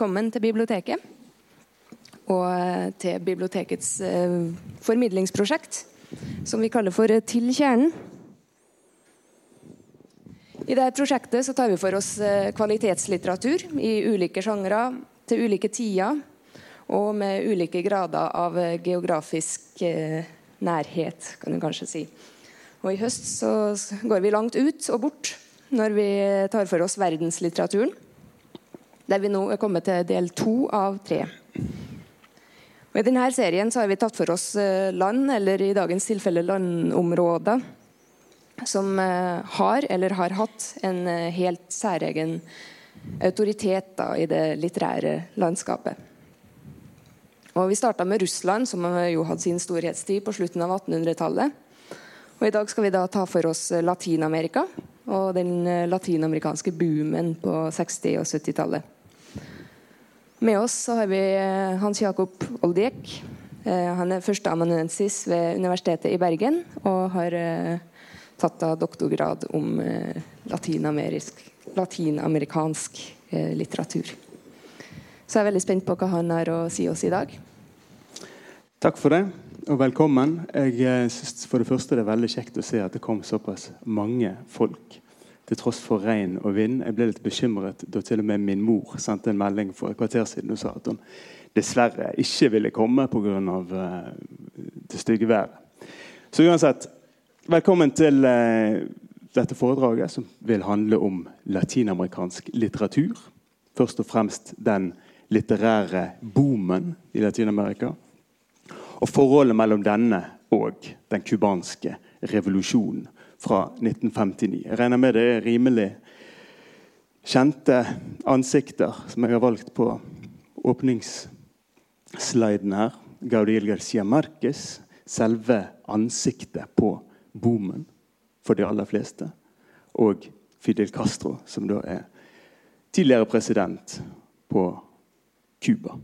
velkommen til biblioteket. Og eh, til bibliotekets eh, formidlingsprosjekt, som vi kaller for Til kjernen. I dette prosjektet tar vi for oss kvalitetslitteratur i ulike sjangre til ulike tider, og med ulike grader av geografisk nærhet, kan du kanskje si. Og I høst så går vi langt ut og bort når vi tar for oss verdenslitteraturen. Der vi nå er kommet til del to av tre. Og I denne serien har vi tatt for oss eh, land, eller i dagens tilfelle landområder, som eh, har eller har hatt en eh, helt særegen autoritet da, i det litterære landskapet. Og Vi starta med Russland, som jo hadde sin storhetstid på slutten av 1800-tallet. Og I dag skal vi da ta for oss Latin-Amerika og den latinamerikanske boomen på 60- og 70-tallet. Med oss har vi eh, Hans Jakob Oldiek. Han er førsteamanuensis ved Universitetet i Bergen og har tatt av doktorgrad om latinamerikansk litteratur. Så jeg er veldig spent på hva han har å si oss i dag. Takk for det og velkommen. Jeg syns for det første det er veldig kjekt å se at det kom såpass mange folk. Til tross for regn og vind. Jeg ble litt bekymret da til og med min mor sendte en melding for et kvarter siden og sa at hun dessverre ikke ville komme pga. Uh, det stygge været. Så uansett, velkommen til uh, dette foredraget, som vil handle om latinamerikansk litteratur. Først og fremst den litterære boomen i Latin-Amerika og forholdet mellom denne og den cubanske revolusjonen fra 1959. Jeg regner med det er rimelig kjente ansikter som jeg har valgt på åpningssliden her. Gaudiel Garcia Marquez, selve ansiktet på boomen for de aller fleste. Og Fidel Castro, som da er tidligere president på Cuba.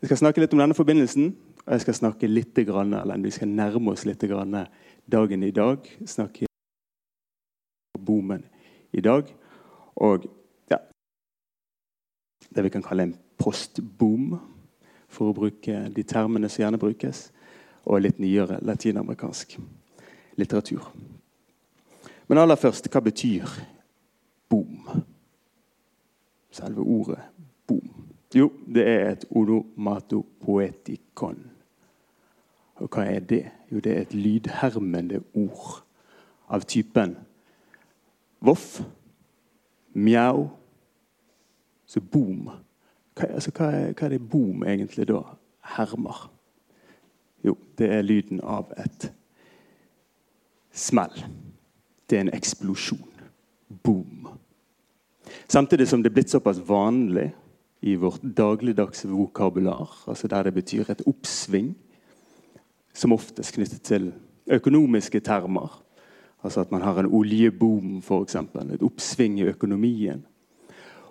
Jeg skal snakke litt om denne forbindelsen. Og jeg skal snakke litt, eller vi skal nærme oss litt dagen i dag. snakker jeg om boomen i dag. Og ja, det vi kan kalle en postboom, for å bruke de termene som gjerne brukes. Og litt nyere latinamerikansk litteratur. Men aller først, hva betyr boom? Selve ordet boom. Jo, det er et onomatopoetikon. Og hva er det? Jo, det er et lydhermende ord av typen voff, mjau, så boom. Hva, altså, hva, er, hva, er, det boom egentlig da hermer? Jo, det er lyden av et smell. Det er en eksplosjon. Boom. Samtidig som det er blitt såpass vanlig i vårt dagligdagse vokabular, altså der det betyr et oppsving som oftest knyttet til økonomiske termer. Altså at man har en oljeboom, f.eks. Et oppsving i økonomien.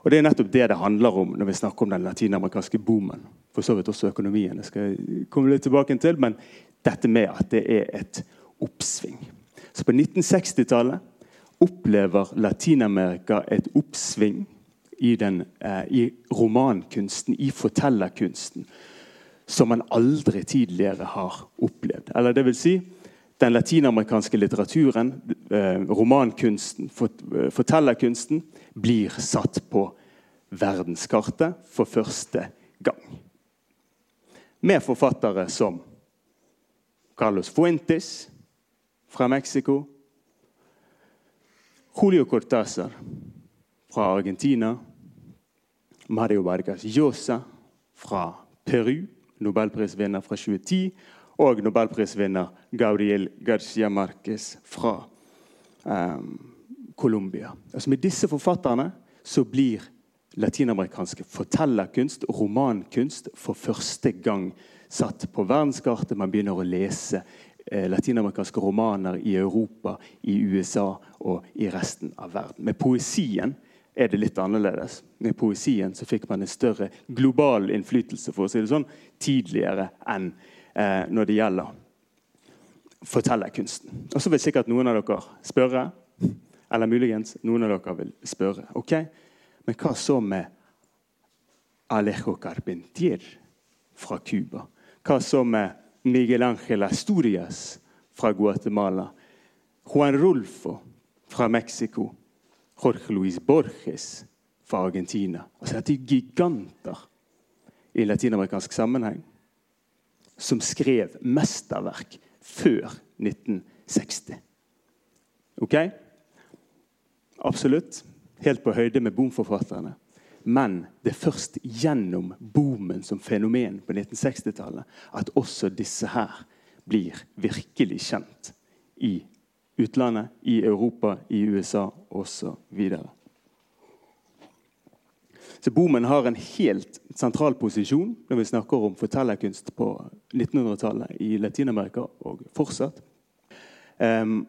Og Det er nettopp det det handler om når vi snakker om den latinamerikanske boomen. For så vidt også økonomien. Det skal jeg komme litt tilbake til, Men dette med at det er et oppsving. Så på 1960-tallet opplever Latin-Amerika et oppsving i, den, eh, i romankunsten, i fortellerkunsten som man aldri tidligere har opplevd. Eller det vil si, den latinamerikanske litteraturen, eh, romankunsten, eh, fortellerkunsten, blir satt på verdenskartet for første gang. Med forfattere som Carlos Fuentes fra Mexico, Julio Cortázar fra Argentina, Mario Vargas Llosa fra Peru nobelprisvinner fra 2010, og nobelprisvinner Gabriel Garcia Marquez fra um, Colombia. Altså med disse forfatterne så blir latinamerikanske fortellerkunst, romankunst, for første gang satt på verdenskartet. Man begynner å lese eh, latinamerikanske romaner i Europa, i USA og i resten av verden. Med poesien er det litt annerledes. Med poesien så fikk man en større global innflytelse for å si det sånn, tidligere enn eh, når det gjelder fortellerkunsten. Og så vil sikkert noen av dere spørre, eller muligens noen av dere vil spørre ok, men hva så med Alejo Carpentier fra Cuba? Hva så med Miguel Ángel Asturias fra Guatemala? Juan Rulfo fra Mexico? Jorge Luis Borges fra Argentina? Altså, dette er giganter i latinamerikansk sammenheng som skrev mesterverk før 1960. Ok? Absolutt. Helt på høyde med boomforfatterne. Men det er først gjennom boomen som fenomen på 1960-tallet at også disse her blir virkelig kjent i utlandet, i Europa, i USA osv. Så Bomen har en helt sentral posisjon når vi snakker om fortellerkunst på 1900-tallet i Latin-Amerika og fortsatt. Um,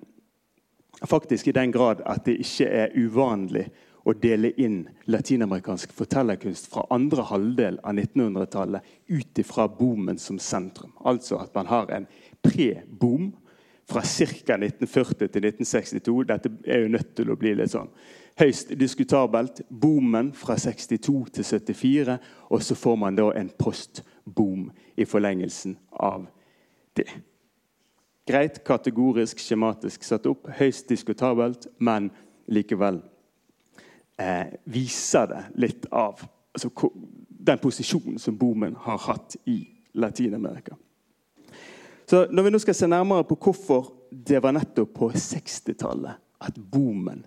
faktisk i den grad at det ikke er uvanlig å dele inn latinamerikansk fortellerkunst fra andre halvdel av 1900-tallet ut ifra boomen som sentrum. Altså at man har en pre-boom fra ca. 1940 til 1962. Dette er jo nødt til å bli litt sånn høyst diskutabelt. Boomen fra 62 til 74, og så får man da en post-boom i forlengelsen av det. Greit, kategorisk, skjematisk satt opp. Høyst diskutabelt, men likevel eh, viser det litt av altså, den posisjonen som boomen har hatt i Latin-Amerika. Så Når vi nå skal se nærmere på hvorfor det var nettopp på 60-tallet at boomen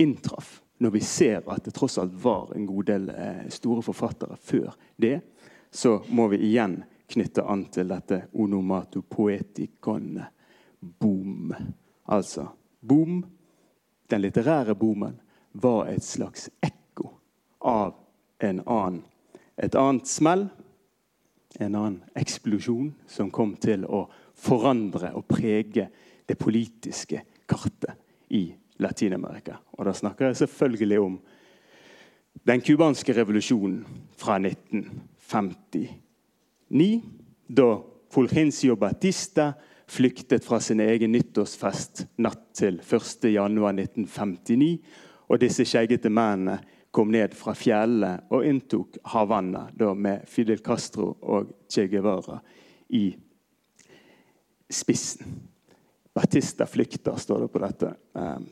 inntraff, når vi ser at det tross alt var en god del eh, store forfattere før det, så må vi igjen knytte an til dette onomato poetikon boom. Altså boom, den litterære boomen, var et slags ekko av en annen, et annet smell, en annen eksplosjon, som kom til å forandre og prege det politiske kartet i Latin-Amerika. Og da snakker jeg selvfølgelig om den cubanske revolusjonen fra 1959. Da Fulgencio Batista flyktet fra sin egen nyttårsfest natt til 1.1.1959 og disse skjeggete mennene kom ned fra fjellene og inntok Havanna med Fidel Castro og Che Guevara i spissen. Batista flykter, står det på dette um,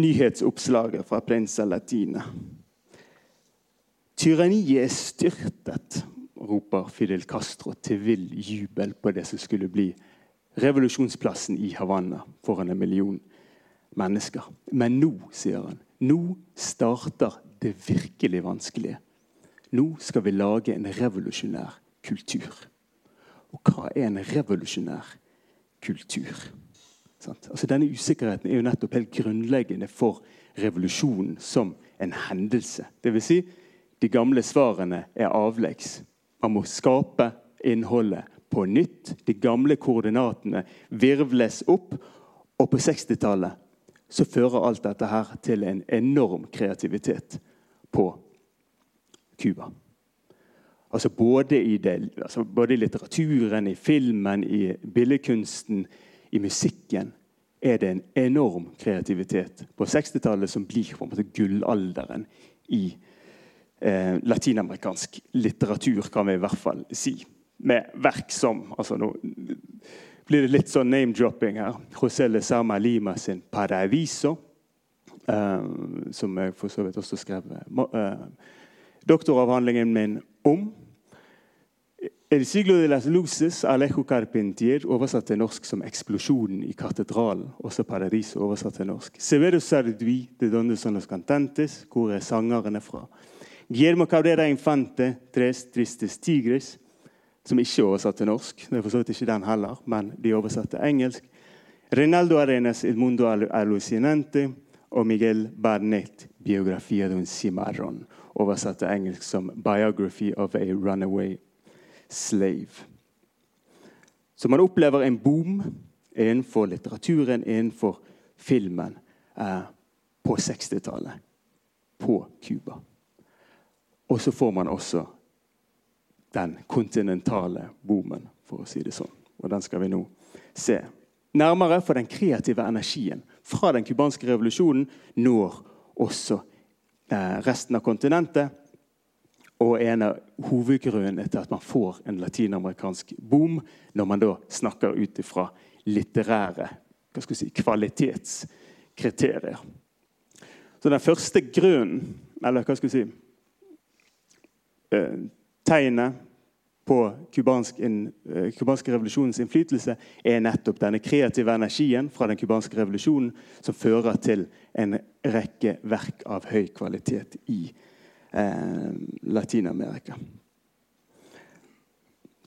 nyhetsoppslaget fra Prinsa Latina. Tyranniet er styrtet, roper Fidel Castro til vill jubel på det som skulle bli revolusjonsplassen i Havanna foran en million mennesker. Men nå, sier han, nå starter det virkelig vanskelige. Nå skal vi lage en revolusjonær kultur. Og hva er en revolusjonær kultur? Altså, denne usikkerheten er jo nettopp helt grunnleggende for revolusjonen som en hendelse. Dvs. Si, de gamle svarene er avleggs. Man må skape innholdet på nytt. De gamle koordinatene virvles opp. Og på 60-tallet så fører alt dette her til en enorm kreativitet på Cuba. Altså både i, det, altså både litteraturen, i filmen, i billedkunsten, i musikken er det en enorm kreativitet på 60-tallet som blir på en måte gullalderen i eh, latinamerikansk litteratur, kan vi i hvert fall si. Med verk som altså Nå blir det litt sånn name-dropping her. José Lezama Lima sin 'Paradiso', eh, som jeg for så vidt også skrev uh, doktoravhandlingen min om. El siglo de las luces, Alejo Carpentier, oversatt til norsk som 'Eksplosjonen i katedralen'. Også 'Paradiso', oversatt til norsk. Severo Sardui, de donde son los cantantes, hvor er sangerne fra? Guillermo Cabrera Infante, 'Tres tristes tigres', som ikke er oversatt til norsk. Det er for så vidt ikke den heller, men de er oversatt til engelsk. Rinaldo Arenas 'Il mundo alucinante' og Miguel Barnett, 'Biografia de un cimarron', oversatt til engelsk som 'Biography of a Runaway slave. Så man opplever en boom innenfor litteraturen, innenfor filmen, eh, på 60-tallet. På Cuba. Og så får man også den kontinentale boomen, for å si det sånn. Og den skal vi nå se nærmere, for den kreative energien fra den cubanske revolusjonen når også eh, resten av kontinentet. og en av hovedgrunnene til at man får en latinamerikansk boom, når man da snakker ut ifra litterære si, kvalitetskriterier. Så den første grunnen, eller hva skal vi si eh, Tegnet på kubanske eh, revolusjonens innflytelse er nettopp denne kreative energien fra den kubanske revolusjonen som fører til en rekke verk av høy kvalitet i eh, Latin-Amerika.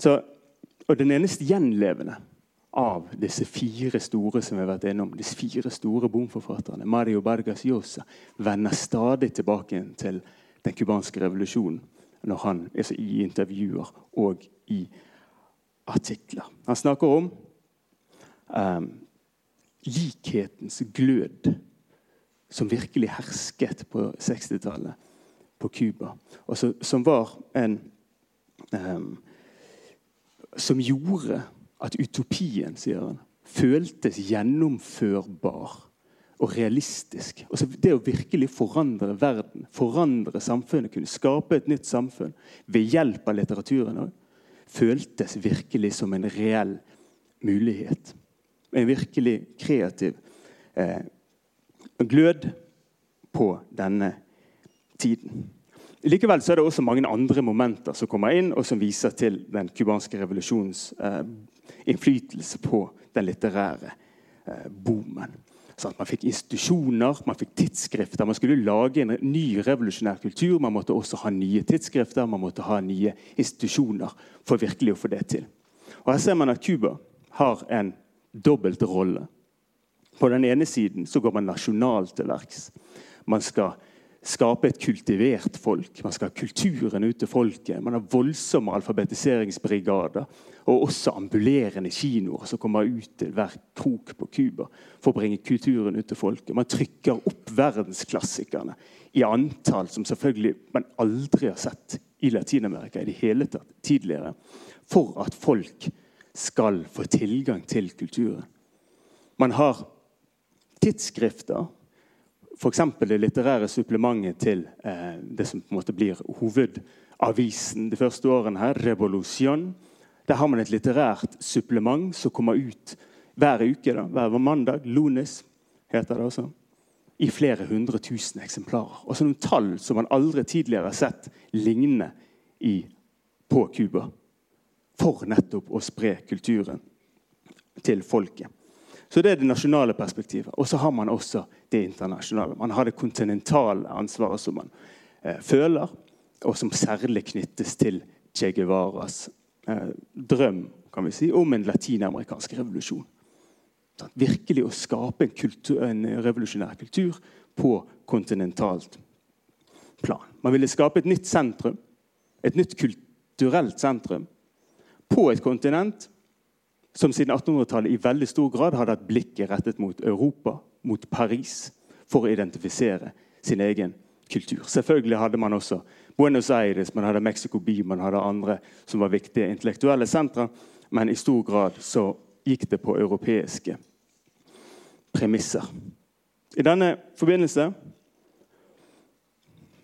Og den eneste gjenlevende av disse fire store som vi har vært innom, disse fire store bomforfatterne, Mario Vargas Llosa, vender stadig tilbake til den cubanske revolusjonen når han, er i intervjuer og i artikler. Han snakker om um, likhetens glød som virkelig hersket på 60-tallet på Cuba. Som var en um, Som gjorde at utopien, sier han, føltes gjennomførbar og realistisk. Altså det å virkelig forandre verden, forandre samfunnet, kunne skape et nytt samfunn ved hjelp av litteraturen òg, føltes virkelig som en reell mulighet. En virkelig kreativ eh, glød på denne tiden. Likevel er det også mange andre momenter som kommer inn, og som viser til den cubanske revolusjonens eh, innflytelse på den litterære eh, boomen. Så man fikk institusjoner, man fikk tidsskrifter. Man skulle lage en ny revolusjonær kultur. Man måtte også ha nye tidsskrifter, man måtte ha nye institusjoner for virkelig å få det til. Og Her ser man at Cuba har en dobbelt rolle. På den ene siden så går man nasjonalt til verks. Man skal skape et kultivert folk. Man skal ha kulturen ut til folket. Man har voldsomme alfabetiseringsbrigader og også ambulerende kinoer som kommer ut til hver krok på Cuba for å bringe kulturen ut til folket. Man trykker opp verdensklassikerne i antall som selvfølgelig man aldri har sett i Latin-Amerika i det hele tatt tidligere, for at folk skal få tilgang til kulturen. Man har tidsskrifter F.eks. det litterære supplementet til eh, det som på en måte blir hovedavisen de første årene. her, Revolution. Der har man et litterært supplement som kommer ut hver uke. Da, hver mandag. Lunes heter det også. I flere hundre tusen eksemplarer. Og så noen tall som man aldri tidligere har sett lignende i, på Cuba. For nettopp å spre kulturen til folket. Så Det er det nasjonale perspektivet. Og så har man også det internasjonale. Man har det kontinentale ansvaret som man eh, føler, og som særlig knyttes til Che Guevaras eh, drøm kan vi si, om en latinamerikansk revolusjon. Sånn, virkelig å skape en, kultur, en, revolusjonær kultur på kontinentalt plan. Man ville skape et nytt sentrum, et nytt kulturelt sentrum, på et kontinent som siden 1800-tallet i veldig stor grad hadde hatt blikket rettet mot Europa, mot Paris, for å identifisere sin egen kultur. Selvfølgelig hadde man også Buenos Aires, man hadde Mexico By, man hadde andre som var viktige intellektuelle sentre, men i stor grad så gikk det på europeiske premisser. I denne forbindelse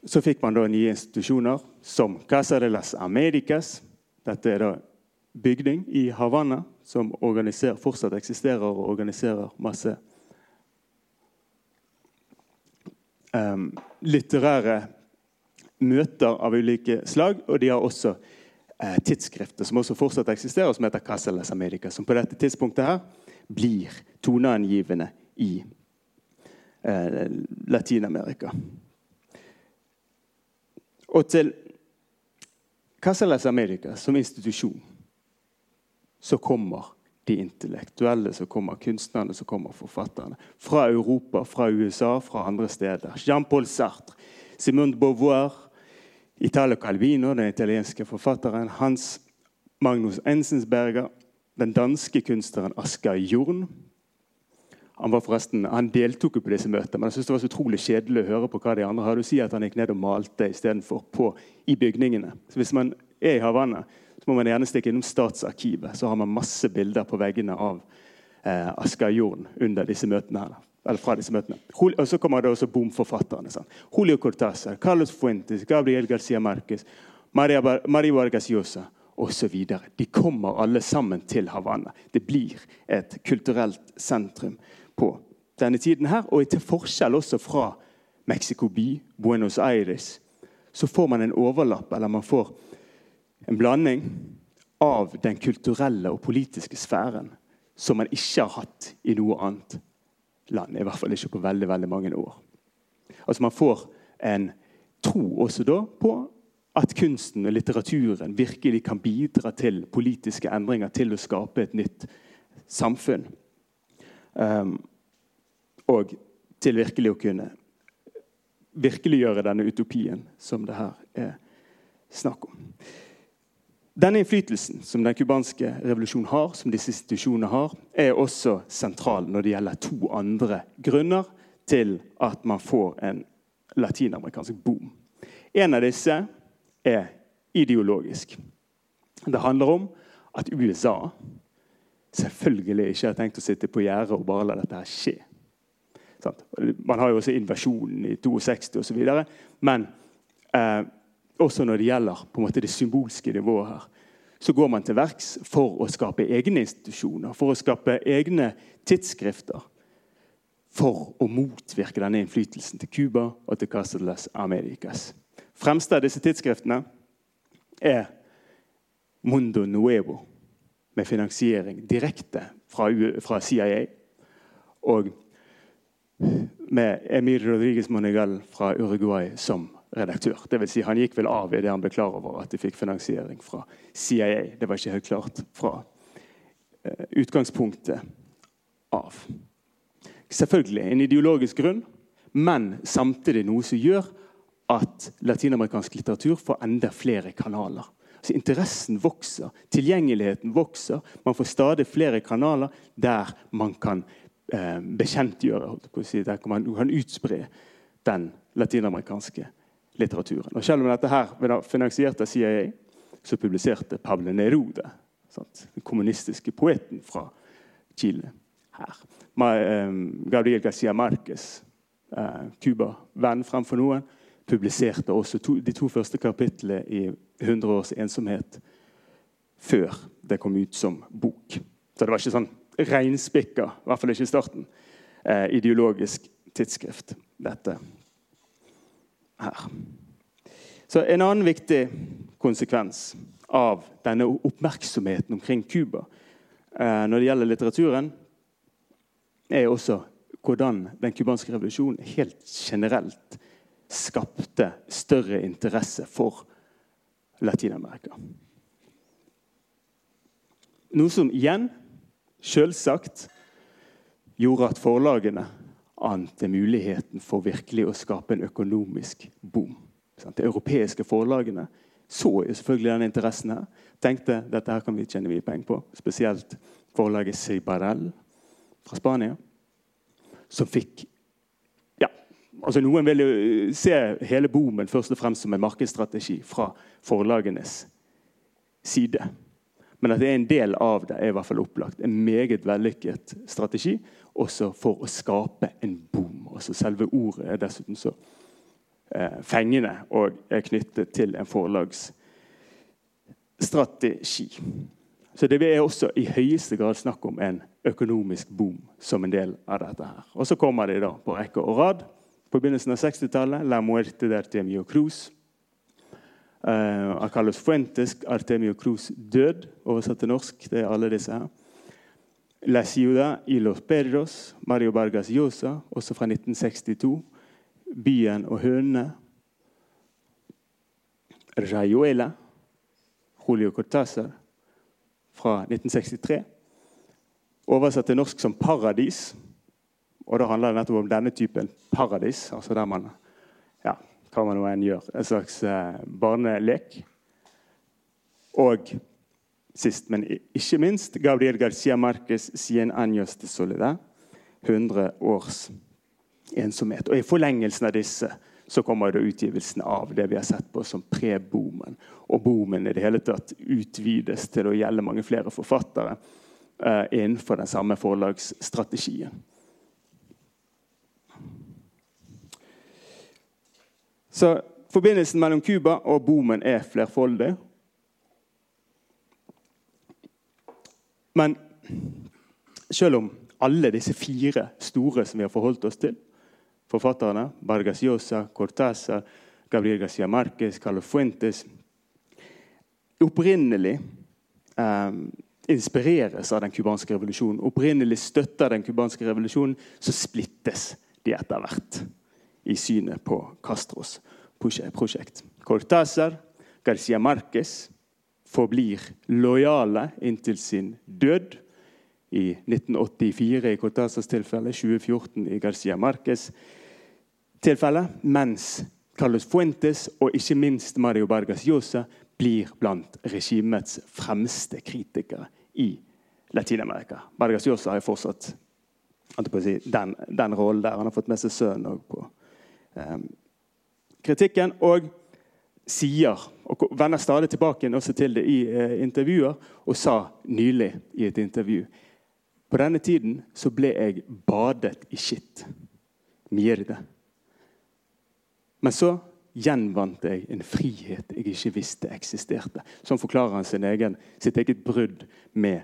så fikk man da nye institusjoner som Casa de las Americas. Dette er da bygning i Havanna som fortsatt eksisterer og organiserer masse um, litterære møter av ulike slag. Og de har også eh, tidsskrifter som også fortsatt eksisterer, som heter Casales America, som på dette tidspunktet her blir toneangivende i eh, Latin-Amerika. Og til Casales America som institusjon så kommer de intellektuelle, så kommer kunstnerne, så kommer forfatterne. Fra Europa, fra USA, fra andre steder. Jean-Paul Sartre, Simone Beauvoir, Italo Calvino, den italienske forfatteren. Hans Magnus Enzensberger, den danske kunstneren Asker Jorn. Han, var forresten, han deltok jo på disse møtene, men jeg synes det var så utrolig kjedelig å høre på hva de andre hadde å si at han gikk ned og malte istedenfor i bygningene. Så hvis man er i Havanna, så må man gjerne stikke innom Statsarkivet. Så har man masse bilder på veggene av eh, Asgeir Jorn under disse møtene. her. Eller fra disse møtene. Og så kommer det også bomforfatterne. Sånn. Julio Cortázar, Carlos Fuentes, Gabriel Garcia Marquez, Maria, Bar- Maria Vargas Llosa osv. De kommer alle sammen til Havanna. Det blir et kulturelt sentrum på denne tiden her. Og til forskjell også fra Mexico by, Buenos Aires, så får man en overlapp, eller man får en blanding av den kulturelle og politiske sfæren som man ikke har hatt i noe annet land. I hvert fall ikke på veldig, veldig mange år. Altså Man får en tro også da på at kunsten og litteraturen virkelig kan bidra til politiske endringer, til å skape et nytt samfunn. Um, og til virkelig å kunne virkeliggjøre denne utopien som det her er snakk om. Denne innflytelsen som den cubanske revolusjonen har, som disse institusjonene har, er også sentral når det gjelder to andre grunner til at man får en latinamerikansk boom. En av disse er ideologisk. Det handler om at USA selvfølgelig ikke har tenkt å sitte på gjerdet og bare la dette her skje. Man har jo også invasjonen i 62 osv. Men eh, også når det gjelder på en måte det symbolske nivået her, så går man til verks for å skape egne institusjoner, for å skape egne tidsskrifter. For å motvirke denne innflytelsen til Cuba og til Castellas Americas. Fremste av disse tidsskriftene er Mundo Nuevo, med finansiering direkte fra, fra CIA. Og med Emir Rodriguez Monegal fra Uruguay som redaktør. Det vil si, han gikk vel av idet han ble klar over at de fikk finansiering fra CIA. Det var ikke helt klart fra eh, utgangspunktet av. Selvfølgelig en ideologisk grunn, men samtidig noe som gjør at latinamerikansk litteratur får enda flere kanaler. Altså, interessen vokser, tilgjengeligheten vokser. Man får stadig flere kanaler der man kan eh, bekjentgjøre, si, der man kan utspre den latinamerikanske litteraturen. Og selv om dette her ble finansiert av CIA, så publiserte Pablo Neruda, sant? den kommunistiske poeten fra Chile, her. Gabriel Garcia Marquez, Cuba-venn fremfor noen, publiserte også to, de to første kapitlene i 100 års ensomhet før det kom ut som bok. Så det var ikke sånn reinspikka, i hvert fall ikke i starten, eh, ideologisk tidsskrift, dette her. Så En annen viktig konsekvens av denne oppmerksomheten omkring Cuba eh, når det gjelder litteraturen, er også hvordan den cubanske revolusjonen helt generelt skapte større interesse for Latin-Amerika. Noe som igjen selvsagt gjorde at forlagene ante muligheten for virkelig å skape en økonomisk boom. De europeiske forlagene så selvfølgelig den interessen her. Tenkte dette her kan vi tjene mye penger på. Spesielt forlaget Cibarel fra Spania, som fikk ja, altså Noen vil jo se hele boomen først og fremst som en markedsstrategi fra forlagenes side. Men at det er en del av det, er i hvert fall opplagt. En meget vellykket strategi også for å skape en boom. Altså selve ordet er dessuten så eh, fengende og er knyttet til en forlagsstrategi. Så det er også i høyeste grad snakk om en økonomisk boom som en del av dette. her. Og så kommer de da på rekke og rad på begynnelsen av 60-tallet. La muerte de Artemio Cruz. Uh, av Carlos Fuentes, Artemio Cruz død, oversatt til norsk. Det er alle disse her. La Ciudad y los Perros, Mario Vargas Llosa, også fra 1962. Byen og hønene. Rayuela, Julio Cortázar fra 1963. Oversatt til norsk som 'Paradis'. Og da handler det nettopp om denne typen paradis, altså der man ja, hva man nå enn gjør. En slags eh, barnelek. Og sist, men ikke minst, Gabriel Garcia Marquez 'Cien años de soledad'. 100 års ensomhet. Og I forlengelsen av disse så kommer det utgivelsen av det vi har sett på som pre-boomen. Og boomen i det hele tatt utvides til å gjelde mange flere forfattere uh, innenfor den samme forlagsstrategien. Så Forbindelsen mellom Cuba og boomen er flerfoldig. Men selv om alle disse fire store som vi har forholdt oss til, forfatterne Vargas Llosa, Cortázar, Gabriel Garcia Marquez, Carlos Fuentes opprinnelig eh, inspireres av den cubanske revolusjonen, opprinnelig støtter den cubanske revolusjonen, så splittes de etter hvert i synet på Castros prosjekt. Cortázar, Garcia Marquez forblir lojale inntil sin død. I 1984 i Cortazas tilfelle, 2014 i Garcia Marques tilfelle. Mens Carlos Fuentes og ikke minst Mario Vargas Llosa blir blant regimets fremste kritikere i Latin-Amerika. Vargas Llosa har fortsatt den, den rollen der. Han har fått med seg sønnen på um, kritikken. Og sier, og vender stadig tilbake også til det i eh, intervjuer, og sa nylig i et intervju På denne tiden så ble jeg badet i skitt. Mjerde. Men så gjenvant jeg en frihet jeg ikke visste eksisterte. Sånn forklarer han sin egen, sitt eget brudd med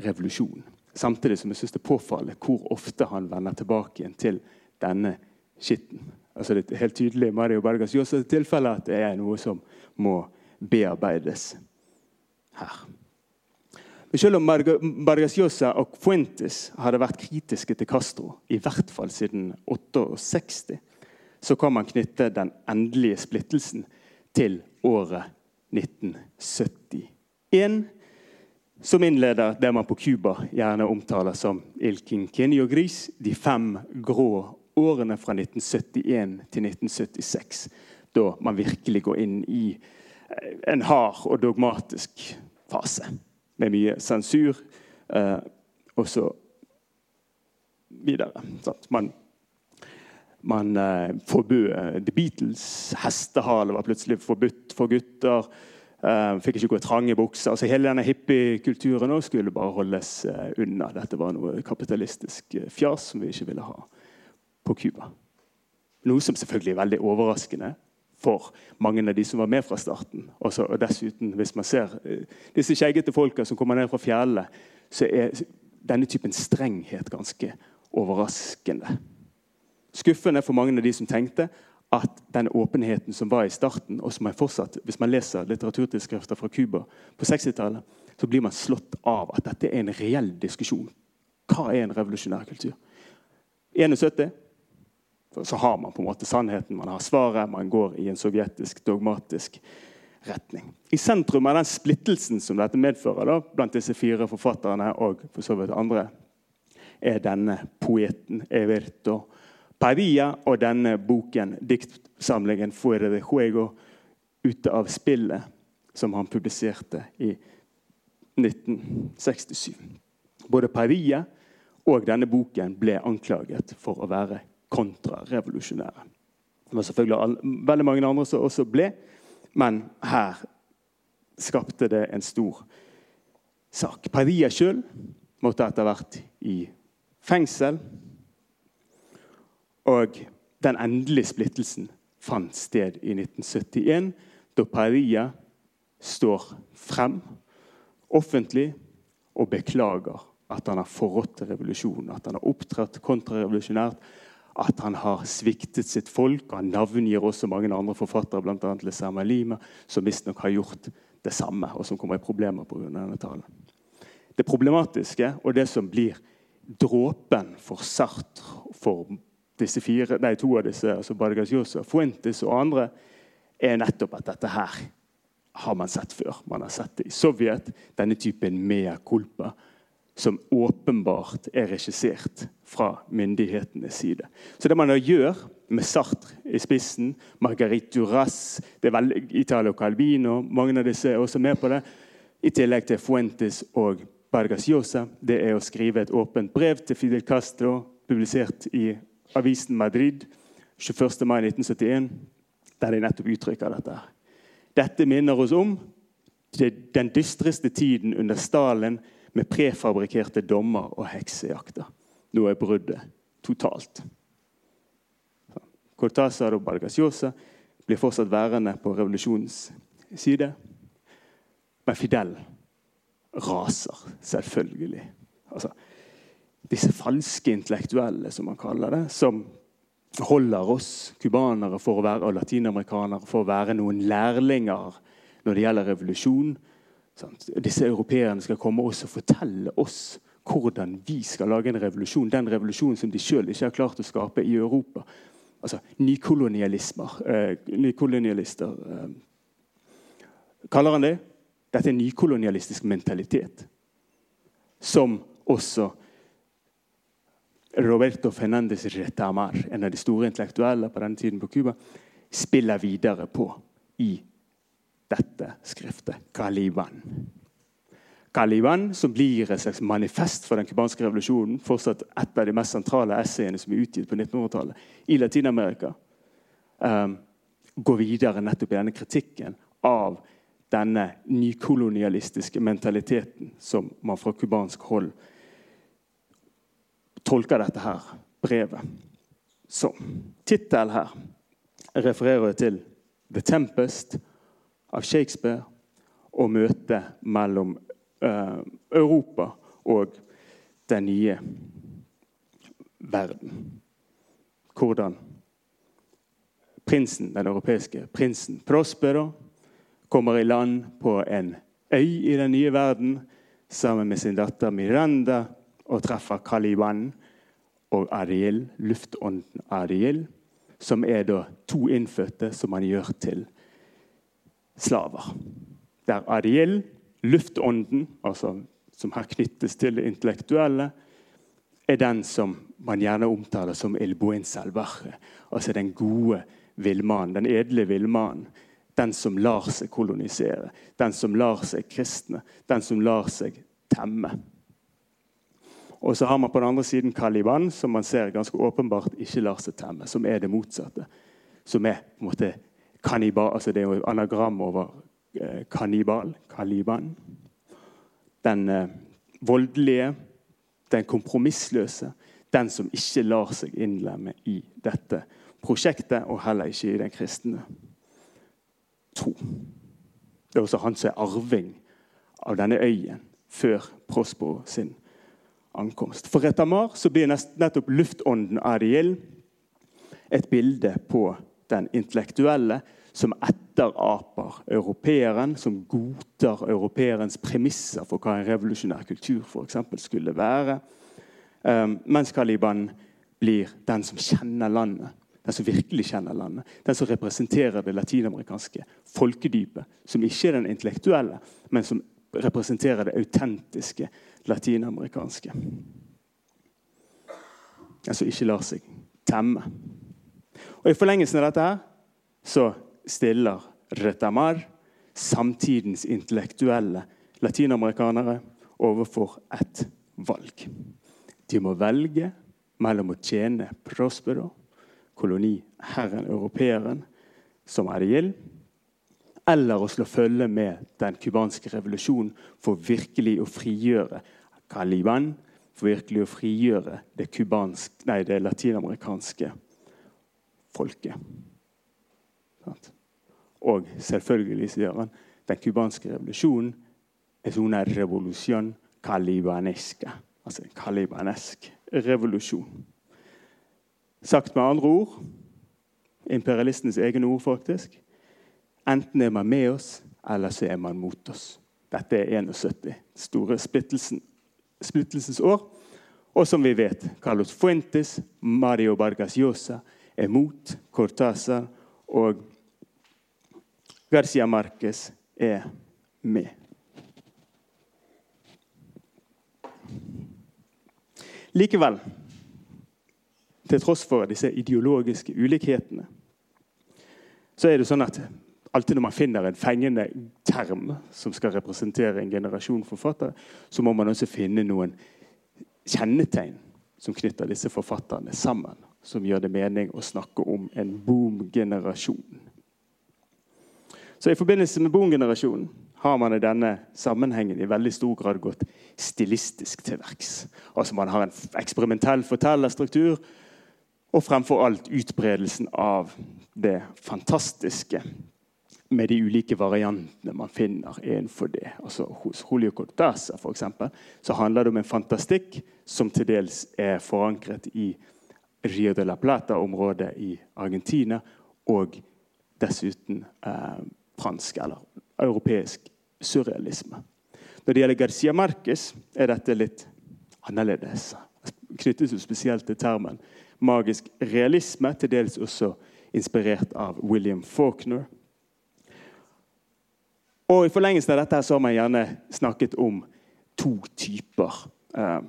revolusjonen. Samtidig som jeg synes det påfaller hvor ofte han vender tilbake igjen til denne skitten. Altså det er helt tydelig Mario Bergas Josa tilfelle at det er noe som må bearbeides her. Men selv om Vargas Llosa og Fuentes hadde vært kritiske til Castro, i hvert fall siden 68, så kan man knytte den endelige splittelsen til året 1971. Som innleder det man på Cuba gjerne omtaler som Il Quinquenio Gris, de fem grå årene fra 1971 til 1976. Da man virkelig går inn i eh, en hard og dogmatisk fase med mye sensur eh, og så videre. Man man eh, forbød eh, The Beatles. Hestehale var plutselig forbudt for gutter. Eh, fikk ikke gå i trange bukser. Altså, hele denne hippiekulturen skulle bare holdes eh, unna. Dette var noe kapitalistisk eh, fjas som vi ikke ville ha på Cuba. Noe som selvfølgelig er veldig overraskende for mange av de som var med fra starten. Også, og dessuten, hvis man ser eh, disse skjeggete folka som kommer ned fra fjellene, så er denne typen strenghet ganske overraskende skuffende for mange av de som tenkte at den åpenheten som var i starten, og som er fortsatt Hvis man leser litteraturtidsskrifter fra Cuba på 60-tallet, så blir man slått av at dette er en reell diskusjon. Hva er en revolusjonær kultur? I 71 så har man på en måte sannheten, man har svaret, man går i en sovjetisk, dogmatisk retning. I sentrum av den splittelsen som dette medfører da, blant disse fire forfatterne, og for så vidt andre, er denne poeten Everto Paria og denne boken, diktsamlingen 'Fuere de Juego', 'Ute av spillet', som han publiserte i 1967. Både Paria og denne boken ble anklaget for å være kontrarevolusjonære. Det var selvfølgelig veldig mange andre som også ble, men her skapte det en stor sak. Paria sjøl måtte etter hvert i fengsel og den endelige splittelsen fant sted i 1971, da Paria står frem offentlig og beklager at han har forrådt revolusjonen, at han har opptrådt kontrarevolusjonært, at han har sviktet sitt folk. Han navngir også mange andre forfattere, bl.a. Lesama Lima, som visstnok har gjort det samme, og som kommer i problemer pga. denne talen. Det problematiske, og det som blir dråpen for Sartre, for disse fire, nei, to av disse, altså Vargas Llosa, Fuentes og andre, er nettopp at dette her har man sett før. Man har sett det i Sovjet, denne typen mea culpa, som åpenbart er regissert fra myndighetenes side. Så det man gjør, med Sartre i spissen, Marguerite Duras, det er vel Italo Calvino Mange av disse er også med på det. I tillegg til Fuentes og Vargas Llosa. Det er å skrive et åpent brev til Fidel Castro, publisert i avisen Madrid 21. mai 1971, der de nettopp uttrykker dette. Dette minner oss om den dystreste tiden under Stalin med prefabrikkerte dommer og heksejakter. Nå er bruddet totalt. Cortázar og Balgasiosa blir fortsatt værende på revolusjonens side. Men Fidel raser, selvfølgelig. Altså, disse falske intellektuelle, som man kaller det, som holder oss cubanere og latinamerikanere for å være noen lærlinger når det gjelder revolusjon. Sant? Disse europeerne skal komme oss og fortelle oss hvordan vi skal lage en revolusjon. Den revolusjonen som de sjøl ikke har klart å skape i Europa. Altså nykolonialismer. Eh, nykolonialister eh, kaller han det. Dette er nykolonialistisk mentalitet. Som også Roberto Fernandez Retamar, en av de store intellektuelle på denne tiden på Cuba, spiller videre på i dette skriftet, Caliban. Caliban, som blir et slags manifest for den cubanske revolusjonen, fortsatt et av de mest sentrale essayene som er utgitt på 1900-tallet i Latin-Amerika, um, går videre nettopp i denne kritikken av denne nykolonialistiske mentaliteten som man fra cubansk hold tolker dette her brevet som. Tittelen her refererer til 'The Tempest' av Shakespeare og møtet mellom eh, Europa og den nye verden. Hvordan prinsen, den europeiske prinsen Prospero kommer i land på en øy i den nye verden sammen med sin datter Miranda og treffer Caliban og Ariel, luftånden Ariel, som er da to innfødte som han gjør til slaver. Der Ariel, luftånden, altså, som her knyttes til det intellektuelle, er den som man gjerne omtaler som el buen salvaje, altså den gode villmannen, den edle villmannen. Den som lar seg kolonisere, den som lar seg kristne, den som lar seg temme. Og så har man på den andre siden Kaliban, som man ser ganske åpenbart ikke lar seg temme. Som er det motsatte. Som er på en måte kannibal, altså Det er jo anagram over eh, kannibal. kaliban. Den eh, voldelige, den kompromissløse. Den som ikke lar seg innlemme i dette prosjektet, og heller ikke i den kristne tro. Det er også han som er arving av denne øyen før Prospero sin ankomst. For Retamar så blir nettopp luftånden Ariel et bilde på den intellektuelle som etteraper europeeren, som godtar europeerens premisser for hva en revolusjonær kultur for eksempel, skulle være. Um, mens Caliban blir den som kjenner landet, den som virkelig kjenner landet. Den som representerer det latinamerikanske folkedypet, som ikke er den intellektuelle, men som representerer det autentiske latinamerikanske. Den som ikke lar seg temme. Og I forlengelsen av dette her, så stiller Retamar samtidens intellektuelle latinamerikanere overfor et valg. De må velge mellom å tjene Prospero, koloniherren, europeeren, som er det gild, eller å slå følge med den cubanske revolusjonen for virkelig å frigjøre Caliban, for virkelig å frigjøre det, nei, det latinamerikanske folket. Og selvfølgelig, sier han, den cubanske revolusjonen er una revolución calibanesca. Altså en calibanesk revolusjon. Sagt med andre ord imperialistenes egne ord, faktisk Enten er man med oss, eller så er man mot oss. Dette er 71, store splittelsen, splittelsens år. Og som vi vet, Carlos Fuentes, Mario Vargas Llosa mot Cortázar, og Garcia Marquez er med. Likevel, til tross for disse ideologiske ulikhetene, så er det sånn at alltid når man finner en fengende term som skal representere en generasjon forfattere, så må man også finne noen kjennetegn som knytter disse forfatterne sammen. Som gjør det mening å snakke om en boom-generasjon. Så I forbindelse med boom-generasjonen har man i denne sammenhengen i veldig stor grad gått stilistisk til verks. Altså Man har en eksperimentell fortellerstruktur Og fremfor alt utbredelsen av det fantastiske med de ulike variantene man finner innenfor det. Altså Hos Julio Cortázar for eksempel, så handler det om en fantastikk som til dels er forankret i Rio de la Plata-området i Argentina, og dessuten eh, fransk eller europeisk surrealisme. Når det gjelder Garcia Marquez, er dette litt annerledes. Knyttes jo spesielt til termen magisk realisme, til dels også inspirert av William Faulkner. Og I forlengelsen av dette så har man gjerne snakket om to typer. Eh,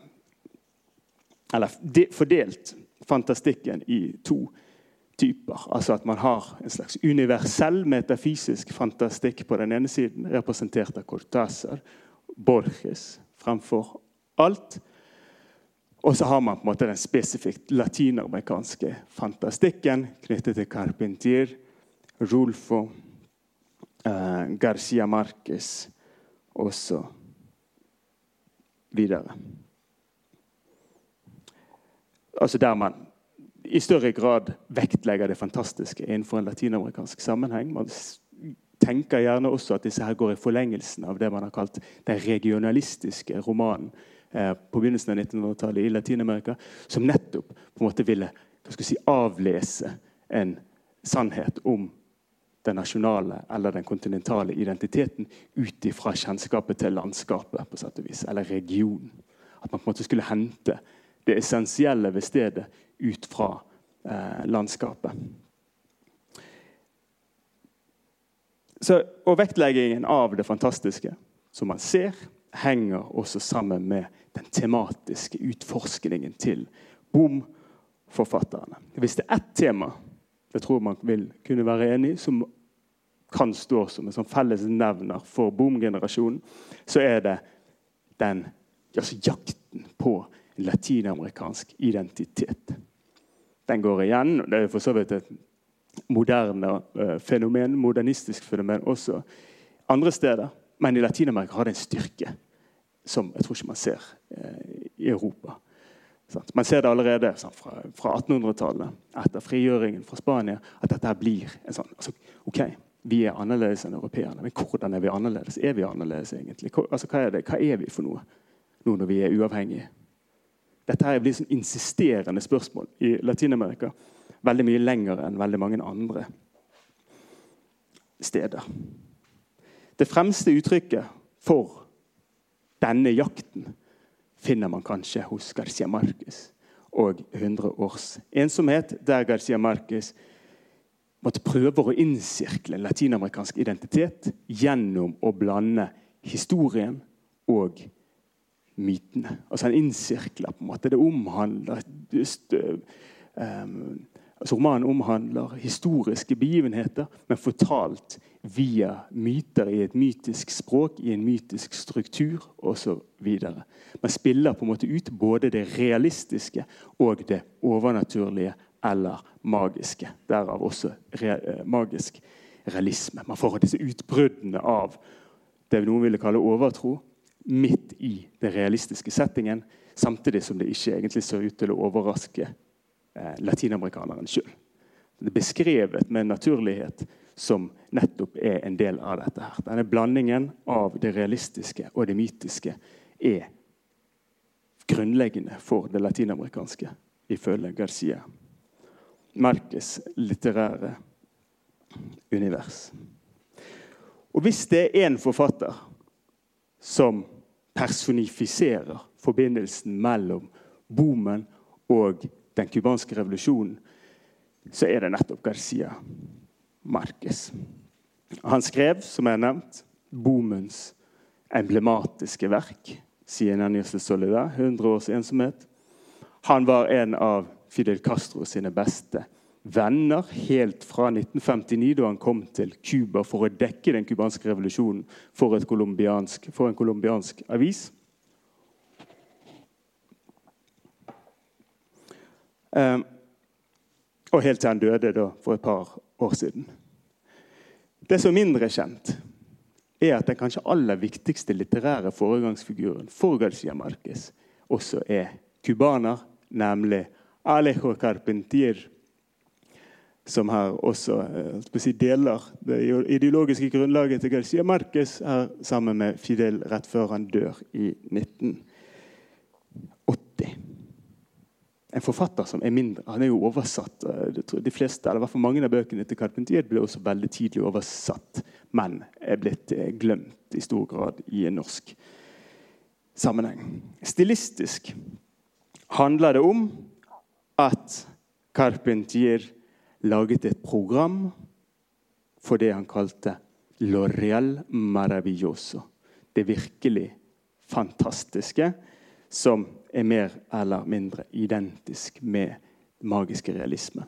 eller fordelt fantastikken i to typer. Altså at man har en slags universell metafysisk fantastikk på den ene siden, representert av Cortázar, Borges fremfor alt. Og så har man på en måte den spesifikt latinamerikanske fantastikken knyttet til Carpentier, Rulfo, eh, Garcia Marquez og så videre. Altså der man i større grad vektlegger det fantastiske innenfor en latinamerikansk sammenheng. Man tenker gjerne også at disse her går i forlengelsen av det man har kalt den regionalistiske romanen Eh, på begynnelsen av 1900-tallet i Latin-Amerika, som nettopp på en måte ville si, avlese en sannhet om den nasjonale eller den kontinentale identiteten ut ifra kjennskapet til landskapet, på sett og vis, eller regionen. At man på en måte skulle hente det essensielle ved stedet ut fra eh, landskapet. Så, og vektleggingen av det fantastiske som man ser, henger også sammen med den tematiske utforskningen til Boom-forfatterne. Hvis det er ett tema jeg tror man vil kunne være enig som kan stå som en sånn fellesnevner for Boom-generasjonen, så er det den altså jakten på latinamerikansk identitet. Den går igjen. Det er for så vidt et moderne uh, fenomen, modernistisk fenomen også andre steder. Men i Latin-Amerika har det en styrke som jeg tror ikke man ser eh, i Europa. Man ser det allerede fra, fra 1800-tallet, etter frigjøringen fra Spania, at dette blir en sånn altså, OK, vi er annerledes enn europeerne, men hvordan er vi annerledes? Er vi annerledes egentlig? Altså, hva, er det? hva er vi for noe nå når vi er uavhengige? Dette her blir sånn insisterende spørsmål i Latin-Amerika. Veldig mye lenger enn veldig mange andre steder. Det fremste uttrykket for denne jakten finner man kanskje hos Garcia Marquez og 100 års ensomhet, der Garcia Marquez måtte prøve å innsirkle latinamerikansk identitet gjennom å blande historien og mytene. Altså Han innsirkler på en måte. Det omhandler just, um, altså Romanen omhandler historiske begivenheter, men fortalt via myter i et mytisk språk, i en mytisk struktur osv. Man spiller på en måte ut både det realistiske og det overnaturlige eller magiske. Derav også re eh, magisk realisme. Man får disse utbruddene av det noen ville kalle overtro, midt i den realistiske settingen, samtidig som det ikke egentlig ser ut til å overraske eh, latinamerikaneren sjøl. Det er beskrevet med naturlighet som nettopp er en del av dette. her. Denne blandingen av det realistiske og det mytiske er grunnleggende for det latinamerikanske, ifølge Garcia. Merkes litterære univers. Og hvis det er én forfatter som personifiserer forbindelsen mellom boomen og den cubanske revolusjonen, så er det nettopp Garcia Marquez. Han skrev, som jeg har nevnt, Bomens emblematiske verk, sier de soledad', 100 års ensomhet. Han var en av Fidel Castro sine beste venner helt fra 1959, da han kom til Cuba for å dekke den cubanske revolusjonen for, for en colombiansk avis. Um, og helt til han døde da, for et par år siden. Det som er mindre kjent, er at den kanskje aller viktigste litterære foregangsfiguren for Garcia Marquez også er cubaner, nemlig Alejo Carpentier, som her også eh, si, deler det ideologiske grunnlaget til Garcia Marquez her sammen med Fidel rett før han dør i 1980. En forfatter som er mindre Han er jo oversatt. Eh, de fleste, eller hvert Mange av bøkene til Carpentier ble også veldig tidlig oversatt, men er blitt eh, glemt i stor grad i en norsk sammenheng. Stilistisk handler det om at Carpentier laget et program for det han kalte L'Oreal Maravilloso. Det virkelig fantastiske som er mer eller mindre identisk med den magiske realismen.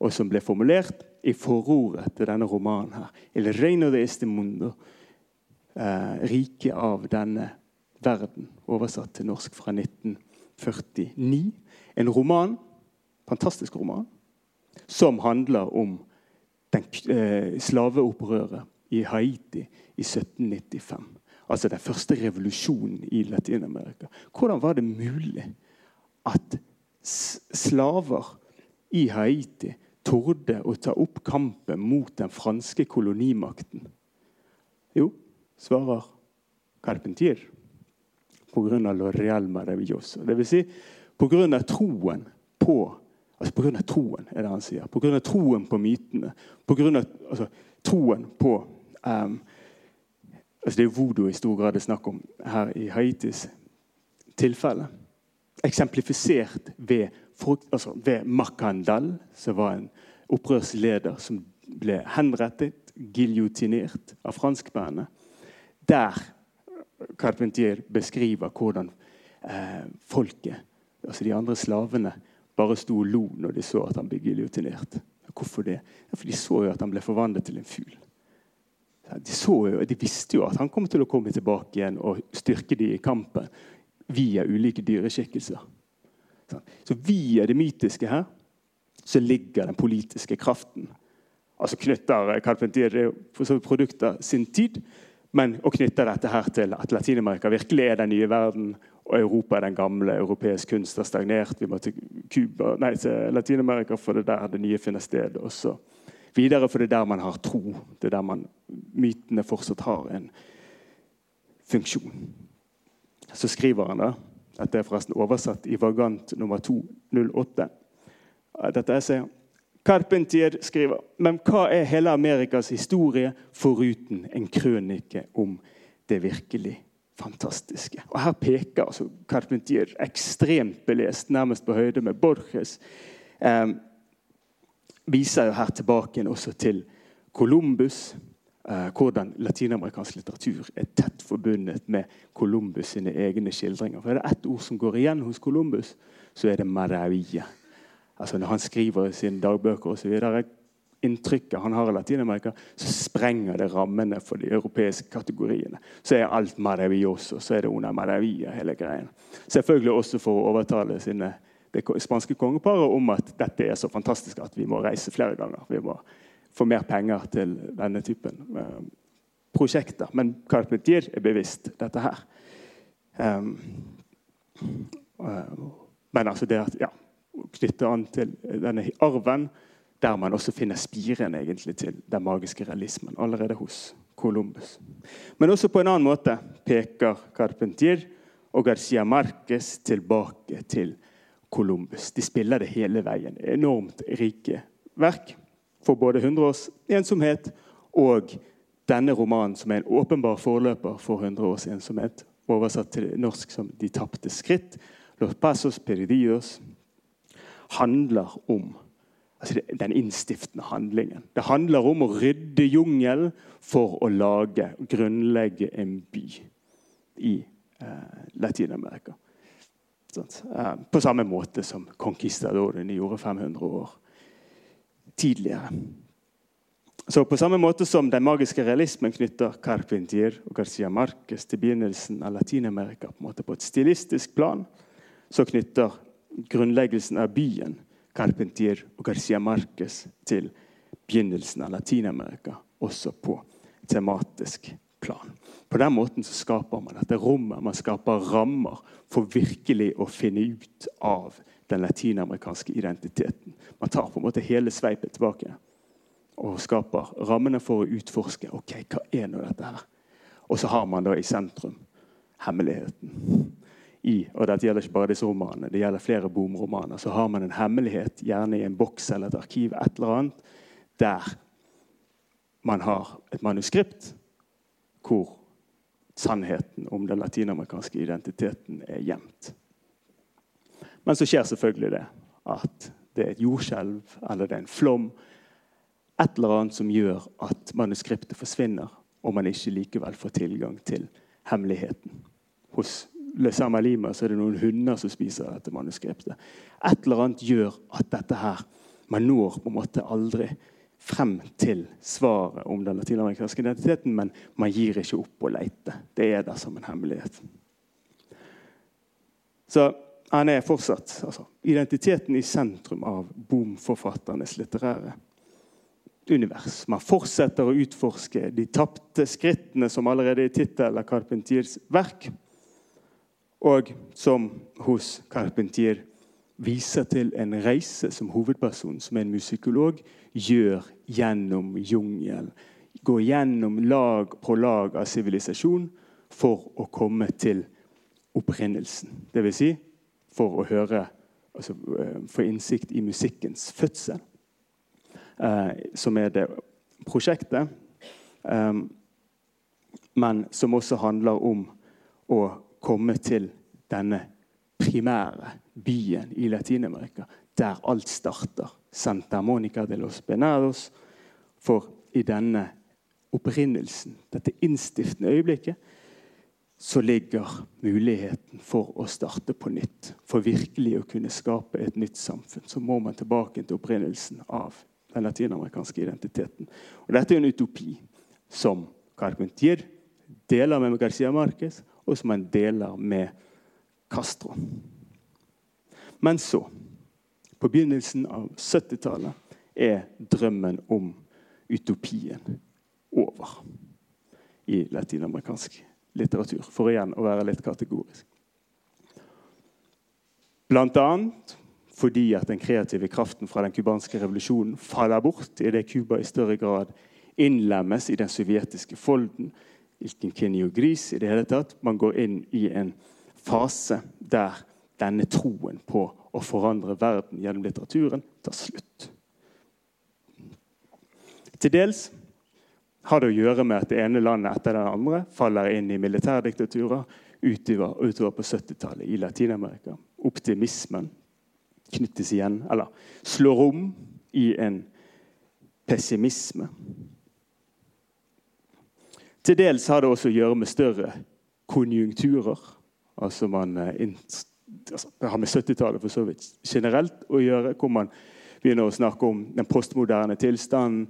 Og som ble formulert i forordet til denne romanen her. El reino de este mundo. Eh, riket av denne verden. Oversatt til norsk fra 1949. En roman, fantastisk roman, som handler om den, eh, slaveopprøret i Haiti i 1795. Altså den første revolusjonen i Latin-Amerika. Hvordan var det mulig at slaver i Haiti torde å ta opp kampen mot den franske kolonimakten? Jo, svarer Carpentier pga. L'Oreal Maravilloso. Dvs. Si, pga. troen på altså Pga. troen, er det han sier. Pga. troen på mytene. På grunn av, Altså, troen på um, altså Det er voodoo i stor grad det er snakk om her i Haitis tilfelle. Eksemplifisert ved, altså ved Makandal, som var en opprørsleder som ble henrettet, giljotinert av franskmennene. Der Carpentier beskriver hvordan eh, folket, altså de andre slavene, bare sto og lo når de så at han ble giljotinert. Hvorfor det? For De så jo at han ble forvandlet til en fugl. De, jo, de, visste jo at han kom til å komme tilbake igjen og styrke dem i kampen via ulike dyreskikkelser. Så via det mytiske her så ligger den politiske kraften. Altså knytter Carpentier det er produkter sin tid, men å knytte dette her til at Latin-Amerika virkelig er den nye verden, og Europa er den gamle. Europeisk kunst har stagnert. Vi må til, Cuba, nei, til Latin-Amerika, for det der det nye finner sted. også. videre, for det er der man har tro. Det er der man, mytene fortsatt har en funksjon. Så skriver han da, at det er forresten oversatt i Vagant nummer 208. Dette essayet Carpentier skriver men hva er hele Amerikas historie foruten en krønike om det virkelig fantastiske? Og Her peker altså Carpentier, ekstremt belest, nærmest på høyde med Borges, eh, viser jo her tilbake også til Columbus. Eh, hvordan latinamerikansk litteratur er tett forbundet med Columbus sine egne skildringer. For Er det ett ord som går igjen hos Columbus, så er det 'maravilla' altså Når han skriver i sine dagbøker osv. Inntrykket han har i Latin-Amerika, så sprenger det rammene for de europeiske kategoriene. Så er alt maravilloso, så er det una maravilla, hele greien. Selvfølgelig også for å overtale sine, det spanske kongeparet om at dette er så fantastisk at vi må reise flere ganger. Vi må få mer penger til denne typen uh, prosjekter. Men Carpentier er bevisst dette her. Um, men altså det at ja, knytte an til denne arven, der man også finner spiren egentlig til den magiske realismen allerede hos Columbus. Men også på en annen måte peker Carpentier og Garcia Marquez tilbake til Columbus. De spiller det hele veien. Enormt rike verk for både 100 års ensomhet og denne romanen, som er en åpenbar forløper for 100 års ensomhet, oversatt til norsk som 'De tapte skritt', 'Los pasos perdidos', handler om altså den innstiftende handlingen. Det handler om å rydde jungelen for å lage, og grunnlegge en by i eh, Latin-Amerika. Eh, på samme måte som conquistadorene gjorde 500 år tidligere. Så På samme måte som den magiske realismen knytter Carpentier og Garcia Marquez til begynnelsen av Latin-Amerika på, på et stilistisk plan, så knytter grunnleggelsen av byen Carpentier og Garcia Marquez til begynnelsen av Latin-Amerika, også på tematisk plan. På den måten så skaper man dette rommet, man skaper rammer for virkelig å finne ut av den latinamerikanske identiteten. Man tar på en måte hele sveipet tilbake og skaper rammene for å utforske ok, hva er nå dette her. Og så har man da i sentrum hemmeligheten. I, og Dette gjelder ikke bare disse romanene, det gjelder flere bomromaner. Så har man en hemmelighet, gjerne i en boks eller et arkiv, et eller annet, der man har et manuskript hvor sannheten om den latinamerikanske identiteten er gjemt. Men så skjer selvfølgelig det at det er et jordskjelv eller det er en flom. Et eller annet som gjør at manuskriptet forsvinner, og man ikke likevel får tilgang til hemmeligheten. Hos Le Samalima så er det noen hunder som spiser dette manuskriptet. Et eller annet gjør at dette her Man når på en måte aldri frem til svaret om den latinamerikanske identiteten, men man gir ikke opp å leite. Det er der som en hemmelighet. Så han er fortsatt altså, identiteten i sentrum av Boom-forfatternes litterære univers. Man fortsetter å utforske de tapte skrittene som allerede er tittelen av Carpentiers verk, og som hos Carpentier viser til en reise som hovedpersonen, som er en musikolog, gjør gjennom jungelen. Går gjennom lag på lag av sivilisasjon for å komme til opprinnelsen. Dvs. Si, for å høre, altså, eh, få innsikt i musikkens fødsel, eh, som er det prosjektet. Eh, men som også handler om å komme til denne primære byen i Latin-Amerika, der alt starter. Santa Monica de los Benados. For i denne opprinnelsen, dette innstiftende øyeblikket, så ligger muligheten for å starte på nytt. For virkelig å kunne skape et nytt samfunn så må man tilbake til opprinnelsen av den latinamerikanske identiteten. Og Dette er en utopi som Carpentier deler med Garcia Marquez, og som han deler med Castro. Men så, på begynnelsen av 70-tallet, er drømmen om utopien over i latinamerikansk litteratur. For igjen å være litt kategorisk. Blant annet fordi at den kreative kraften fra den cubanske revolusjonen faller bort idet Cuba i større grad innlemmes i den sovjetiske folden. Ilkenkinio gris i det hele tatt. Man går inn i en fase der denne troen på å forandre verden gjennom litteraturen tar slutt. Til dels har det å gjøre med at det ene landet etter det andre faller inn i militærdiktaturer utover, utover på 70-tallet i Latin-Amerika. Optimismen knyttes igjen, eller slår om i en pessimisme. Til dels har det også å gjøre med større konjunkturer. Altså man, eh, altså Det har med 70-tallet for så vidt generelt å gjøre, hvor man begynner å snakke om den postmoderne tilstanden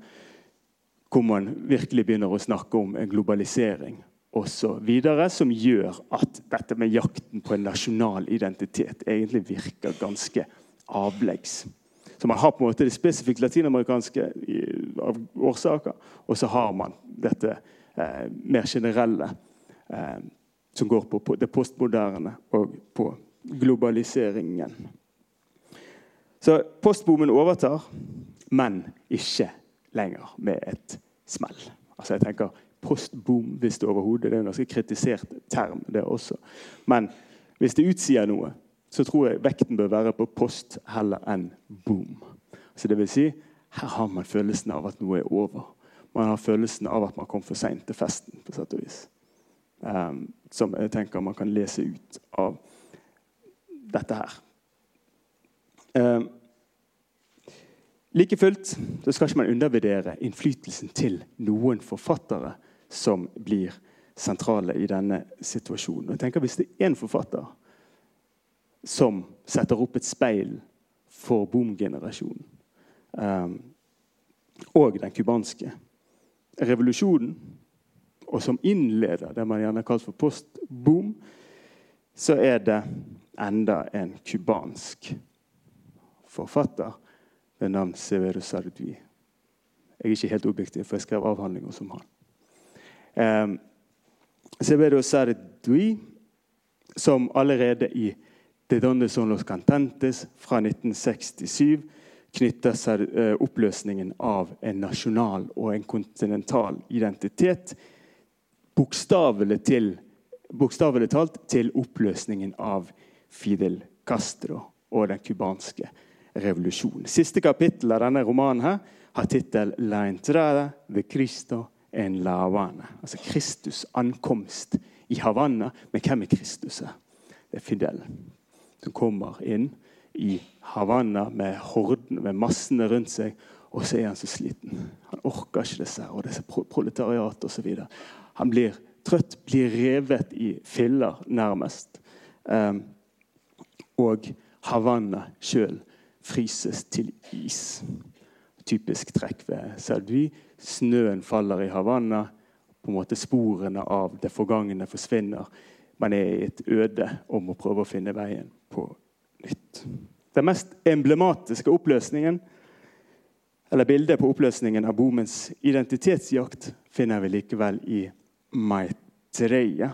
hvor man virkelig begynner å snakke om en globalisering osv. Som gjør at dette med jakten på en nasjonal identitet egentlig virker ganske avleggs. Så man har på en måte det spesifikt latinamerikanske av årsaker, og så har man dette eh, mer generelle eh, som går på, på, det postmoderne og på globaliseringen. Så postbomen overtar, men ikke lenger med et smell. Altså jeg tenker Postboom, hvis det overhodet Det er en ganske kritisert term, det også. Men hvis det utsier noe, så tror jeg vekten bør være på post heller enn boom. Så det vil si, her har man følelsen av at noe er over. Man har følelsen av at man kom for seint til festen. på sett og vis. Um, som jeg tenker man kan lese ut av dette her. Um, Like fullt så skal ikke man undervurdere innflytelsen til noen forfattere som blir sentrale i denne situasjonen. Jeg tenker Hvis det er én forfatter som setter opp et speil for boom-generasjonen um, og den cubanske revolusjonen, og som innleder det man gjerne kaller for post-boom, så er det enda en cubansk forfatter ved navn Severo Sardui. Jeg er ikke helt objektiv, for jeg skrev avhandlinger som han. Um, Severo Sardui, som allerede i De Donde Son Los Cantentes fra 1967 knytter seg eh, oppløsningen av en nasjonal og en kontinental identitet bokstavelig, talt til oppløsningen av Fidel Castro og den cubanske revolusjonen. Siste kapittel av denne romanen her har tittel 'La entrada de Cristo en la Havana'. Altså Kristus' ankomst i Havanna. Men hvem er Kristus? Det er Fidel som kommer inn i Havanna med horden, med massene rundt seg. Og så er han så sliten. Han orker ikke disse og disse proletariat osv. Han blir trøtt, blir revet i filler, nærmest. Um, og Havanna sjøl fryses til is. Typisk trekk ved Saudi. Snøen faller i Havanna. På en måte Sporene av det forgangne forsvinner. Man er i et øde om å prøve å finne veien på nytt. Den mest emblematiske oppløsningen eller bildet på oppløsningen av Bomens identitetsjakt finner vi likevel i Maitreya,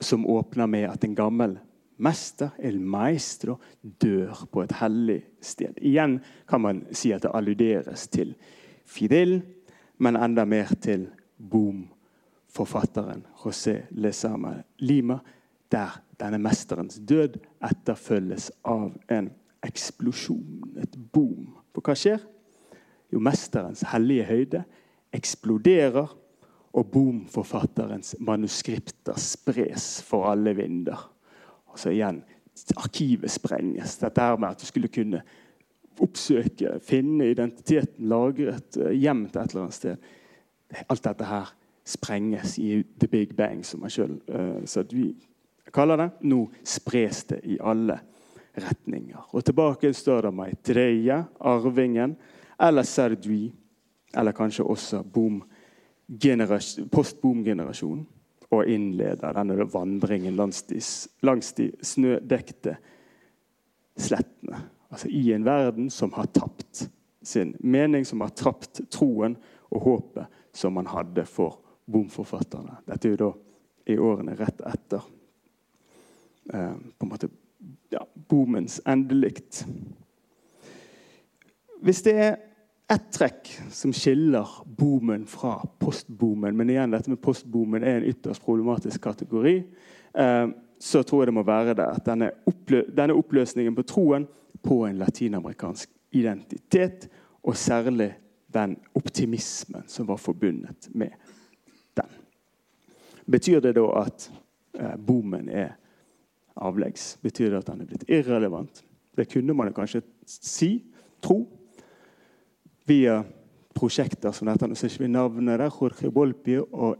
som åpner med at en gammel mester, el maestro, dør på et hellig sted. Igjen kan man si at det alluderes til Fidel, men enda mer til Boom-forfatteren José Lezama Lima, der denne mesterens død etterfølges av en eksplosjon, et boom. For hva skjer? Jo, mesterens hellige høyde eksploderer, og boom-forfatterens manuskripter spres for alle vinder. Og så igjen arkivet sprenges. Dette her med at du skulle kunne oppsøke, finne identiteten, lagret, et eh, hjem til et eller annet sted. Alt dette her sprenges i the big bang, som man sjøl uh, kaller det. Nå spres det i alle retninger. Og tilbake står det Maitreya, arvingen, eller Serdui, eller kanskje også post-boom-generasjonen og innleder denne vandringen langs de, langs de snødekte slettene. Altså I en verden som har tapt sin mening, som har tapt troen og håpet som man hadde for bomforfatterne. Dette er jo da i årene rett etter eh, på en måte ja, boomens endelikt. Hvis det er ett trekk som skiller boomen fra postboomen. Men igjen, dette med postboomen er en ytterst problematisk kategori. Eh, så tror jeg det må være det at denne, opplø denne oppløsningen på troen på en latinamerikansk identitet, og særlig den optimismen som var forbundet med den. Betyr det da at eh, boomen er avleggs? Betyr det at den er blitt irrelevant? Det kunne man kanskje si, tro via prosjekter som dette. Nå ser ikke vi navnet der. Jorge Bolpi og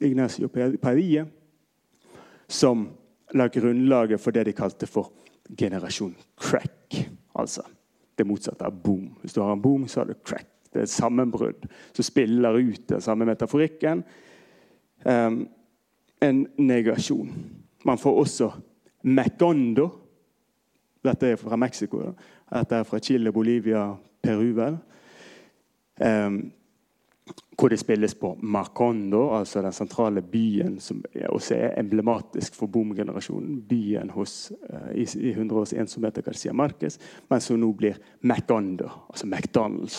Ignacio Padilla. Som la grunnlaget for det de kalte for generasjon crack. Altså det motsatte av boom. Hvis du har en boom, så har du crack. Det er et sammenbrudd som spiller ut den samme metaforikken. Um, en negasjon. Man får også mecondo. Dette er fra Mexico. Dette er fra Chile, Bolivia, Peru. vel Um, hvor det spilles på Macondo, altså den sentrale byen som også er emblematisk for boom-generasjonen. Byen hos, uh, i, i 100 års ensomhet av Garcia Marquez, men som nå blir Macondo, altså McDonald's.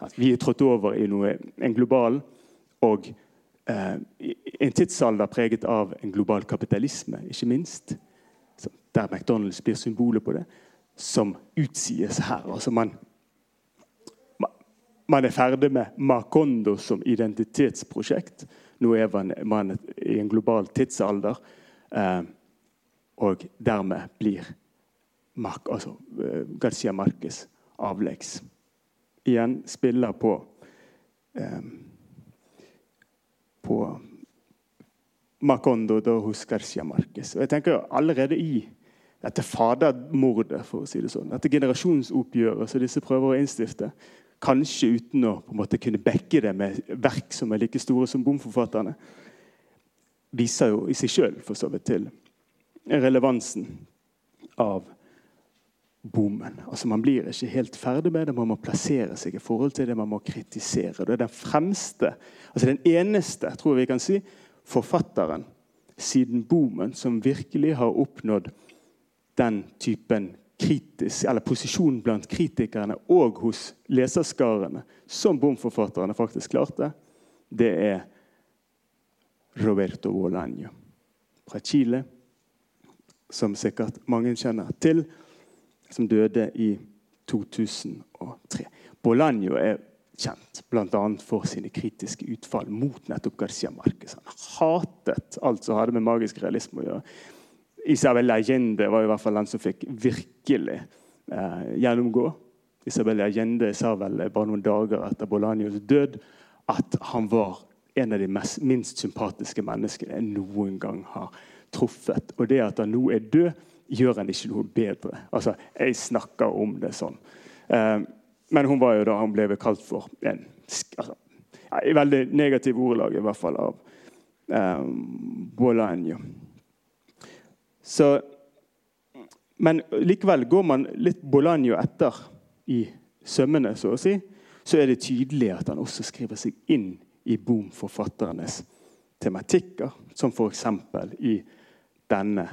At vi er trådt over i noe, en global og uh, en tidsalder preget av en global kapitalisme, ikke minst. Der McDonald's blir symbolet på det, som utsies her. altså man man er ferdig med Macondo som identitetsprosjekt. Nå er man i en global tidsalder. Eh, og dermed blir Mark, altså, eh, Garcia Marquez avleggs. Igjen spiller på eh, på Macondo hos Garcia Marquez. Og jeg tenker allerede i dette fadermordet, for å si det sånn, dette generasjonsoppgjøret som disse prøver å innstifte, Kanskje uten å på en måte kunne backe det med verk som er like store som bomforfatterne. Viser jo i seg sjøl for så vidt til relevansen av bommen. Altså Man blir ikke helt ferdig med det, man må plassere seg i forhold til det, man må kritisere. Det er den fremste, altså den eneste tror vi kan si, forfatteren siden bommen som virkelig har oppnådd den typen kritisk, eller posisjon blant kritikerne og hos leserskarene som bomforfatterne faktisk klarte, det er Roberto Bolaño fra Chile, som sikkert mange kjenner til, som døde i 2003. Bolaño er kjent bl.a. for sine kritiske utfall mot nettopp Garcia Marquez. Han hatet alt som hadde med magisk realisme å gjøre. Isabel Allende var i hvert fall den som fikk virkelig eh, gjennomgå. Isabel Allende sa vel bare noen dager etter Bolanios død at han var en av de mest, minst sympatiske menneskene jeg noen gang har truffet. Og det at han nå er død, gjør han ikke noe bedre. Altså, Jeg snakker om det sånn. Eh, men hun var jo da han ble kalt for en altså, i veldig negativ ordelag, i hvert fall, av eh, Bolaño. Så Men likevel, går man litt Bolaño etter i sømmene, så å si, så er det tydelig at han også skriver seg inn i Boom-forfatternes tematikker, som f.eks. i denne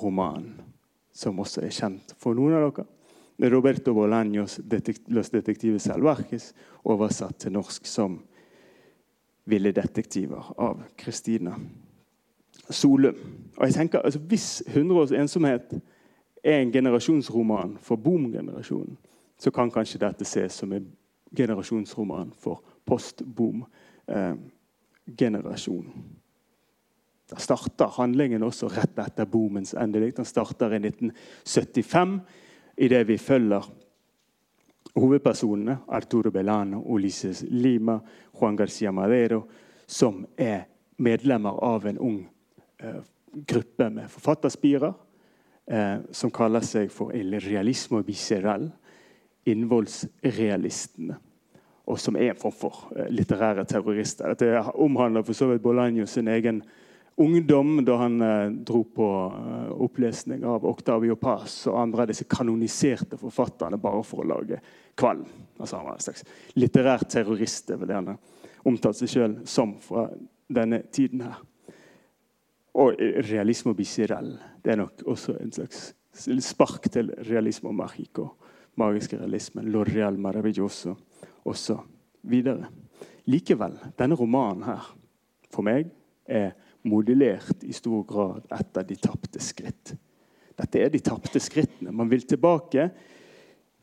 romanen, som også er kjent for noen av dere. Roberto Bolaños 'Los Detectives Salvajes', oversatt til norsk som 'Ville detektiver' av Kristina Solum. Og jeg tenker, altså, Hvis 100 års ensomhet er en generasjonsroman for boom-generasjonen, så kan kanskje dette ses som en generasjonsroman for post-boom-generasjonen. Da starter handlingen også rett etter boomens endedikt. Den starter i 1975 idet vi følger hovedpersonene Arturo Belano, Ulises Lima, Juan Garcia Madero, som er medlemmer av en ung gruppe med forfatterspirer eh, som kaller seg for El Realismo Visceral, innvoldsrealistene. Og som er en form for eh, litterære terrorister. Dette omhandler for så vidt Bolaño sin egen ungdom da han eh, dro på eh, opplesning av Octavio Paz og andre av disse kanoniserte forfatterne bare for å lage kvalm. Altså han var en slags litterær terrorist, det han han omtalt seg sjøl som fra denne tiden her. Og realisme bisirell. Det er nok også en slags spark til realisme og magico. Magiske realisme, L'Oreal Maravilloso også videre. Likevel, denne romanen her, for meg, er modellert i stor grad etter de tapte skritt. Dette er de tapte skrittene. Man vil tilbake.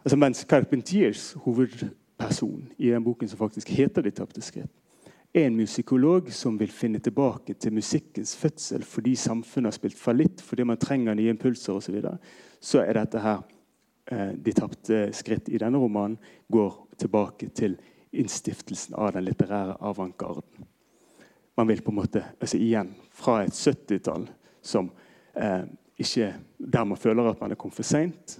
Altså, mens Carpentiers hovedperson i den boken som faktisk heter 'De tapte skritt', en musikolog som vil finne tilbake til musikkens fødsel fordi samfunnet har spilt fallitt, fordi man trenger nye impulser osv., så, videre, så er dette her eh, De tapte skritt i denne romanen går tilbake til innstiftelsen av den litterære avantgarden man vil på en måte altså igjen fra et 70-tall som eh, ikke der man føler at man er kommet for seint,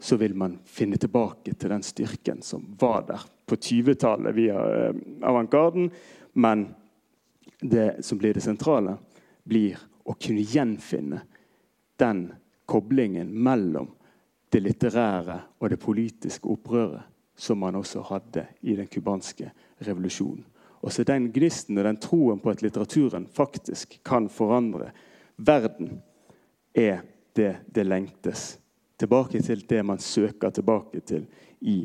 så vil man finne tilbake til den styrken som var der på 20-tallet via eh, avantgarden. Men det som blir det sentrale, blir å kunne gjenfinne den koblingen mellom det litterære og det politiske opprøret som man også hadde i den cubanske revolusjonen. Og så den gnisten og den troen på at litteraturen faktisk kan forandre verden, er det det lengtes tilbake til, det man søker tilbake til i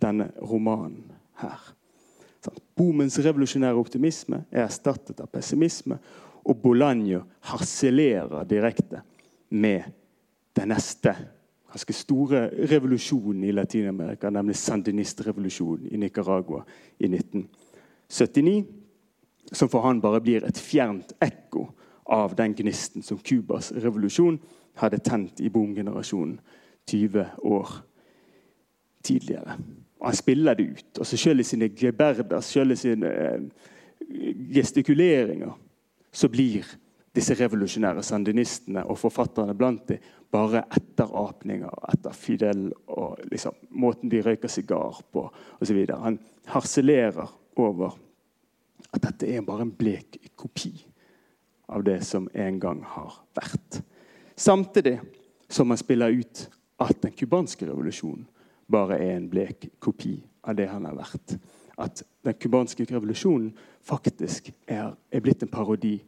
denne romanen her. Sånn. Boomens revolusjonære optimisme er erstattet av pessimisme, og Bolaño harselerer direkte med den neste ganske store revolusjonen i Latin-Amerika, nemlig sandinistrevolusjonen i Nicaragua i 1979, som for han bare blir et fjernt ekko av den gnisten som Cubas revolusjon hadde tent i boomgenerasjonen 20 år tidligere. Han spiller det ut. og Selv i sine geberder, selv i sine eh, gestikuleringer, så blir disse revolusjonære sandinistene og forfatterne blant dem bare etterapninger etter Fidel og liksom, måten de røyker sigar på osv. Han harselerer over at dette er bare en blek kopi av det som en gang har vært. Samtidig som han spiller ut at den cubanske revolusjonen bare er en blek kopi av det han har vært. at den cubanske revolusjonen faktisk er, er blitt en parodi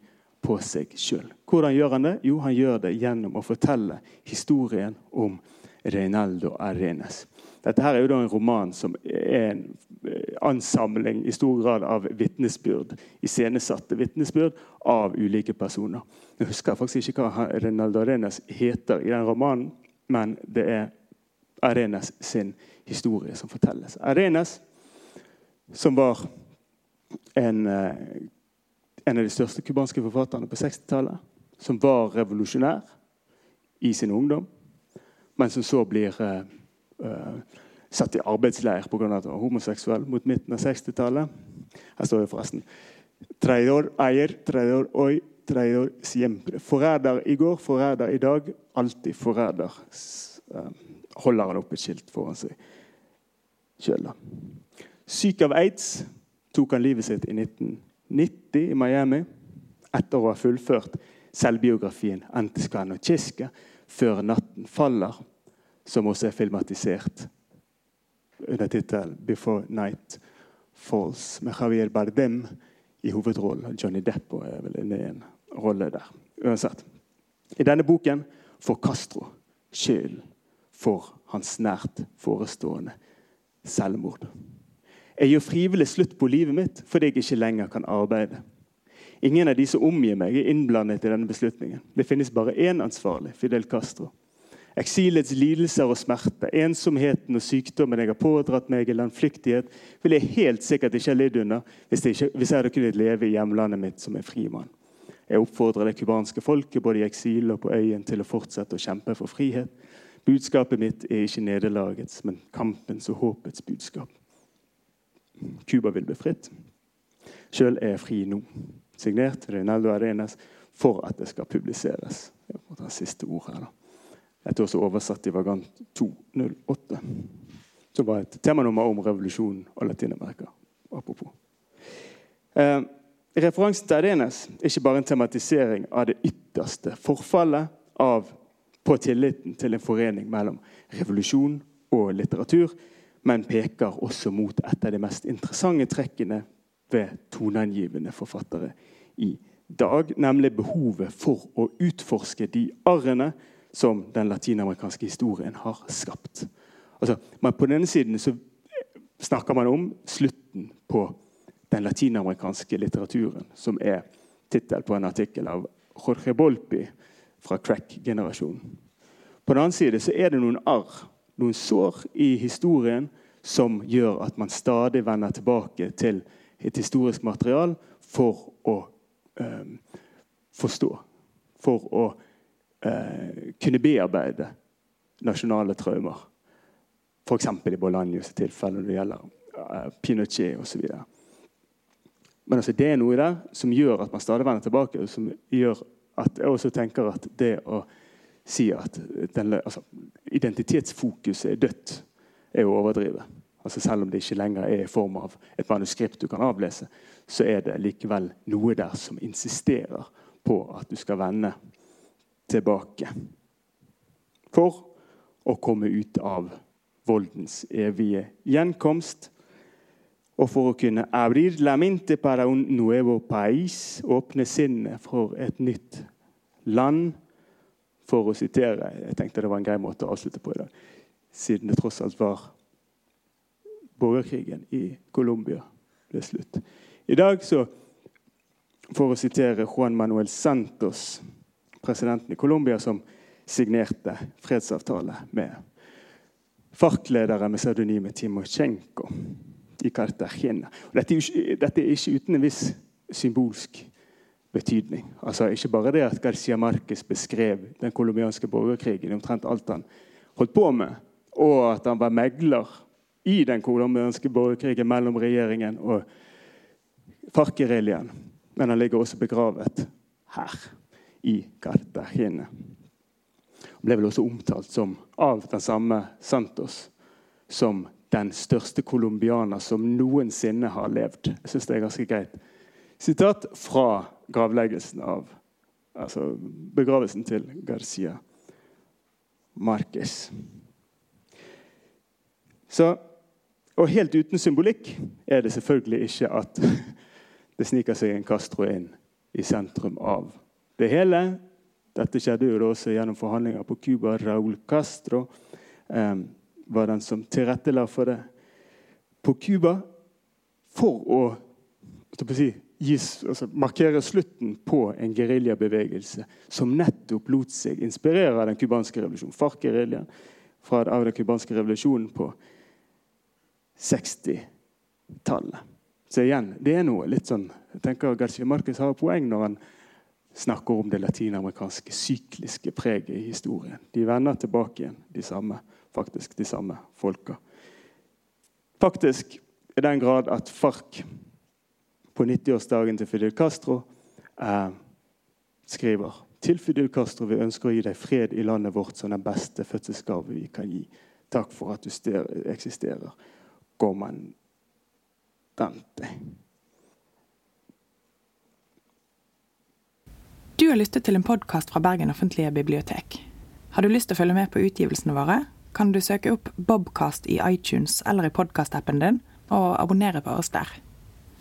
på seg sjøl. Hvordan gjør han det? Jo, han gjør det gjennom å fortelle historien om Reinaldo Arenas. Dette her er jo da en roman som er en eh, ansamling i stor grad av vitnesbyrd, iscenesatte vitnesbyrd av ulike personer. Jeg husker faktisk ikke hva Reinaldo Arenas heter i den romanen, men det er Arenas sin historie som fortelles. Arenas, som var en eh, en av de største cubanske forfatterne på 60-tallet. Som var revolusjonær i sin ungdom, men som så blir uh, uh, satt i arbeidsleir pga. at han var homoseksuell mot midten av 60-tallet. Her står det forresten Traidor eier, traidor oi, traidor siempre. Forræder i går, forræder i dag. Alltid forræder. Uh, holder han opp et skilt foran seg sjøl. Syk av aids tok han livet sitt i 1990. i Miami etter å ha fullført selvbiografien 'Antiskan og Chiske' før natten faller, som også er filmatisert under tittelen 'Before Night Falls', med Javier Bardem i hovedrollen. Johnny Depp er vel inne i en rolle der. Uansett. I denne boken får Castro skylden for hans nært forestående selvmord. Jeg gjør frivillig slutt på livet mitt fordi jeg ikke lenger kan arbeide. Ingen av de som omgir meg, er innblandet i denne beslutningen. Det finnes bare én ansvarlig, Fidel Castro. Eksilets lidelser og smerte, ensomheten og sykdommen jeg har pådratt meg i landflyktighet, vil jeg helt sikkert ikke ha lidd under hvis jeg, ikke, hvis jeg hadde kunnet leve i hjemlandet mitt som en frimann. Jeg oppfordrer det cubanske folket både i eksil og på øyen til å fortsette å kjempe for frihet. Budskapet mitt er ikke nederlagets, men kampens og håpets budskap. Cuba vil bli fritt. Sjøl er jeg fri nå. Signert Reynaldo Arenas for at det skal publiseres. Det siste ord her. da. Dette er også oversatt i Vagant 208. Som var et temanummer om revolusjonen og Latin-Amerika. Apropos. Eh, referansen til Arenas er ikke bare en tematisering av det ytterste forfallet av, på tilliten til en forening mellom revolusjon og litteratur, men peker også mot et av de mest interessante trekkene ved toneangivende forfattere i dag, nemlig behovet for å utforske de arrene som den latinamerikanske historien har skapt. Altså, på den ene siden snakker man om slutten på den latinamerikanske litteraturen, som er tittel på en artikkel av Jorge Bolpi fra crack-generasjonen. På den annen side så er det noen arr noen sår i historien som gjør at man stadig vender tilbake til et historisk material for å eh, forstå. For å eh, kunne bearbeide nasjonale traumer. F.eks. i Bolanjos tilfelle når det gjelder eh, Pinochet osv. Men altså, det er noe der som gjør at man stadig vender tilbake. og som gjør at Jeg også tenker at det å si at den, altså, identitetsfokuset er dødt, er å overdrive. Altså Selv om det ikke lenger er i form av et manuskript du kan avlese, så er det likevel noe der som insisterer på at du skal vende tilbake. For å komme ut av voldens evige gjenkomst. Og for å kunne abrir la mente para un nuevo país, åpne sinnet for et nytt land for å sitere Jeg tenkte det var en grei måte å avslutte på i dag, siden det tross alt var borgerkrigen i Colombia ble slutt. I dag, så, for å sitere Juan Manuel Santos, presidenten i Colombia, som signerte fredsavtale med FARC-lederen med pseudonymet Timosjenko i Cartagena. Dette dette er ikke uten en viss symbolsk betydning. Altså Ikke bare det at Garcia Marquez beskrev den colombianske borgerkrigen, omtrent alt han holdt på med, og at han var megler i den colombianske borgerkrigen mellom regjeringen og FARC-geriljaen. Men han ligger også begravet her, i Cartagena. Han ble vel også omtalt som, av den samme Santos som den største colombianer som noensinne har levd. Jeg synes det er ganske greit. Sitat fra gravleggelsen av altså begravelsen til Garcia Marquez. Så, Og helt uten symbolikk er det selvfølgelig ikke at det sniker seg en Castro inn i sentrum av det hele. Dette skjedde jo også gjennom forhandlinger på Cuba. Raúl Castro eh, var den som tilrettela for det på Cuba for å, si, gis, altså, markere slutten på en geriljabevegelse som nettopp lot seg inspirere av den cubanske revolusjonen. FARC-geriljaen av den cubanske revolusjonen på 60-tallet. Så igjen, det er noe litt sånn jeg tenker Garcia Marquez har poeng når han snakker om det latinamerikanske sykliske preget i historien. De vender tilbake igjen, de samme, faktisk de samme folka. Faktisk i den grad at FARC på 90-årsdagen til Fidel Castro eh, skriver til Fidel Castro vi ønsker å gi deg fred i landet vårt som den beste fødselsgave vi kan gi. Takk for at du eksisterer. Comandante. Du har lyttet til en podkast fra Bergen offentlige bibliotek. Har du lyst til å følge med på utgivelsene våre, kan du søke opp Bobcast i iTunes eller i podkastappen din, og abonnere på oss der.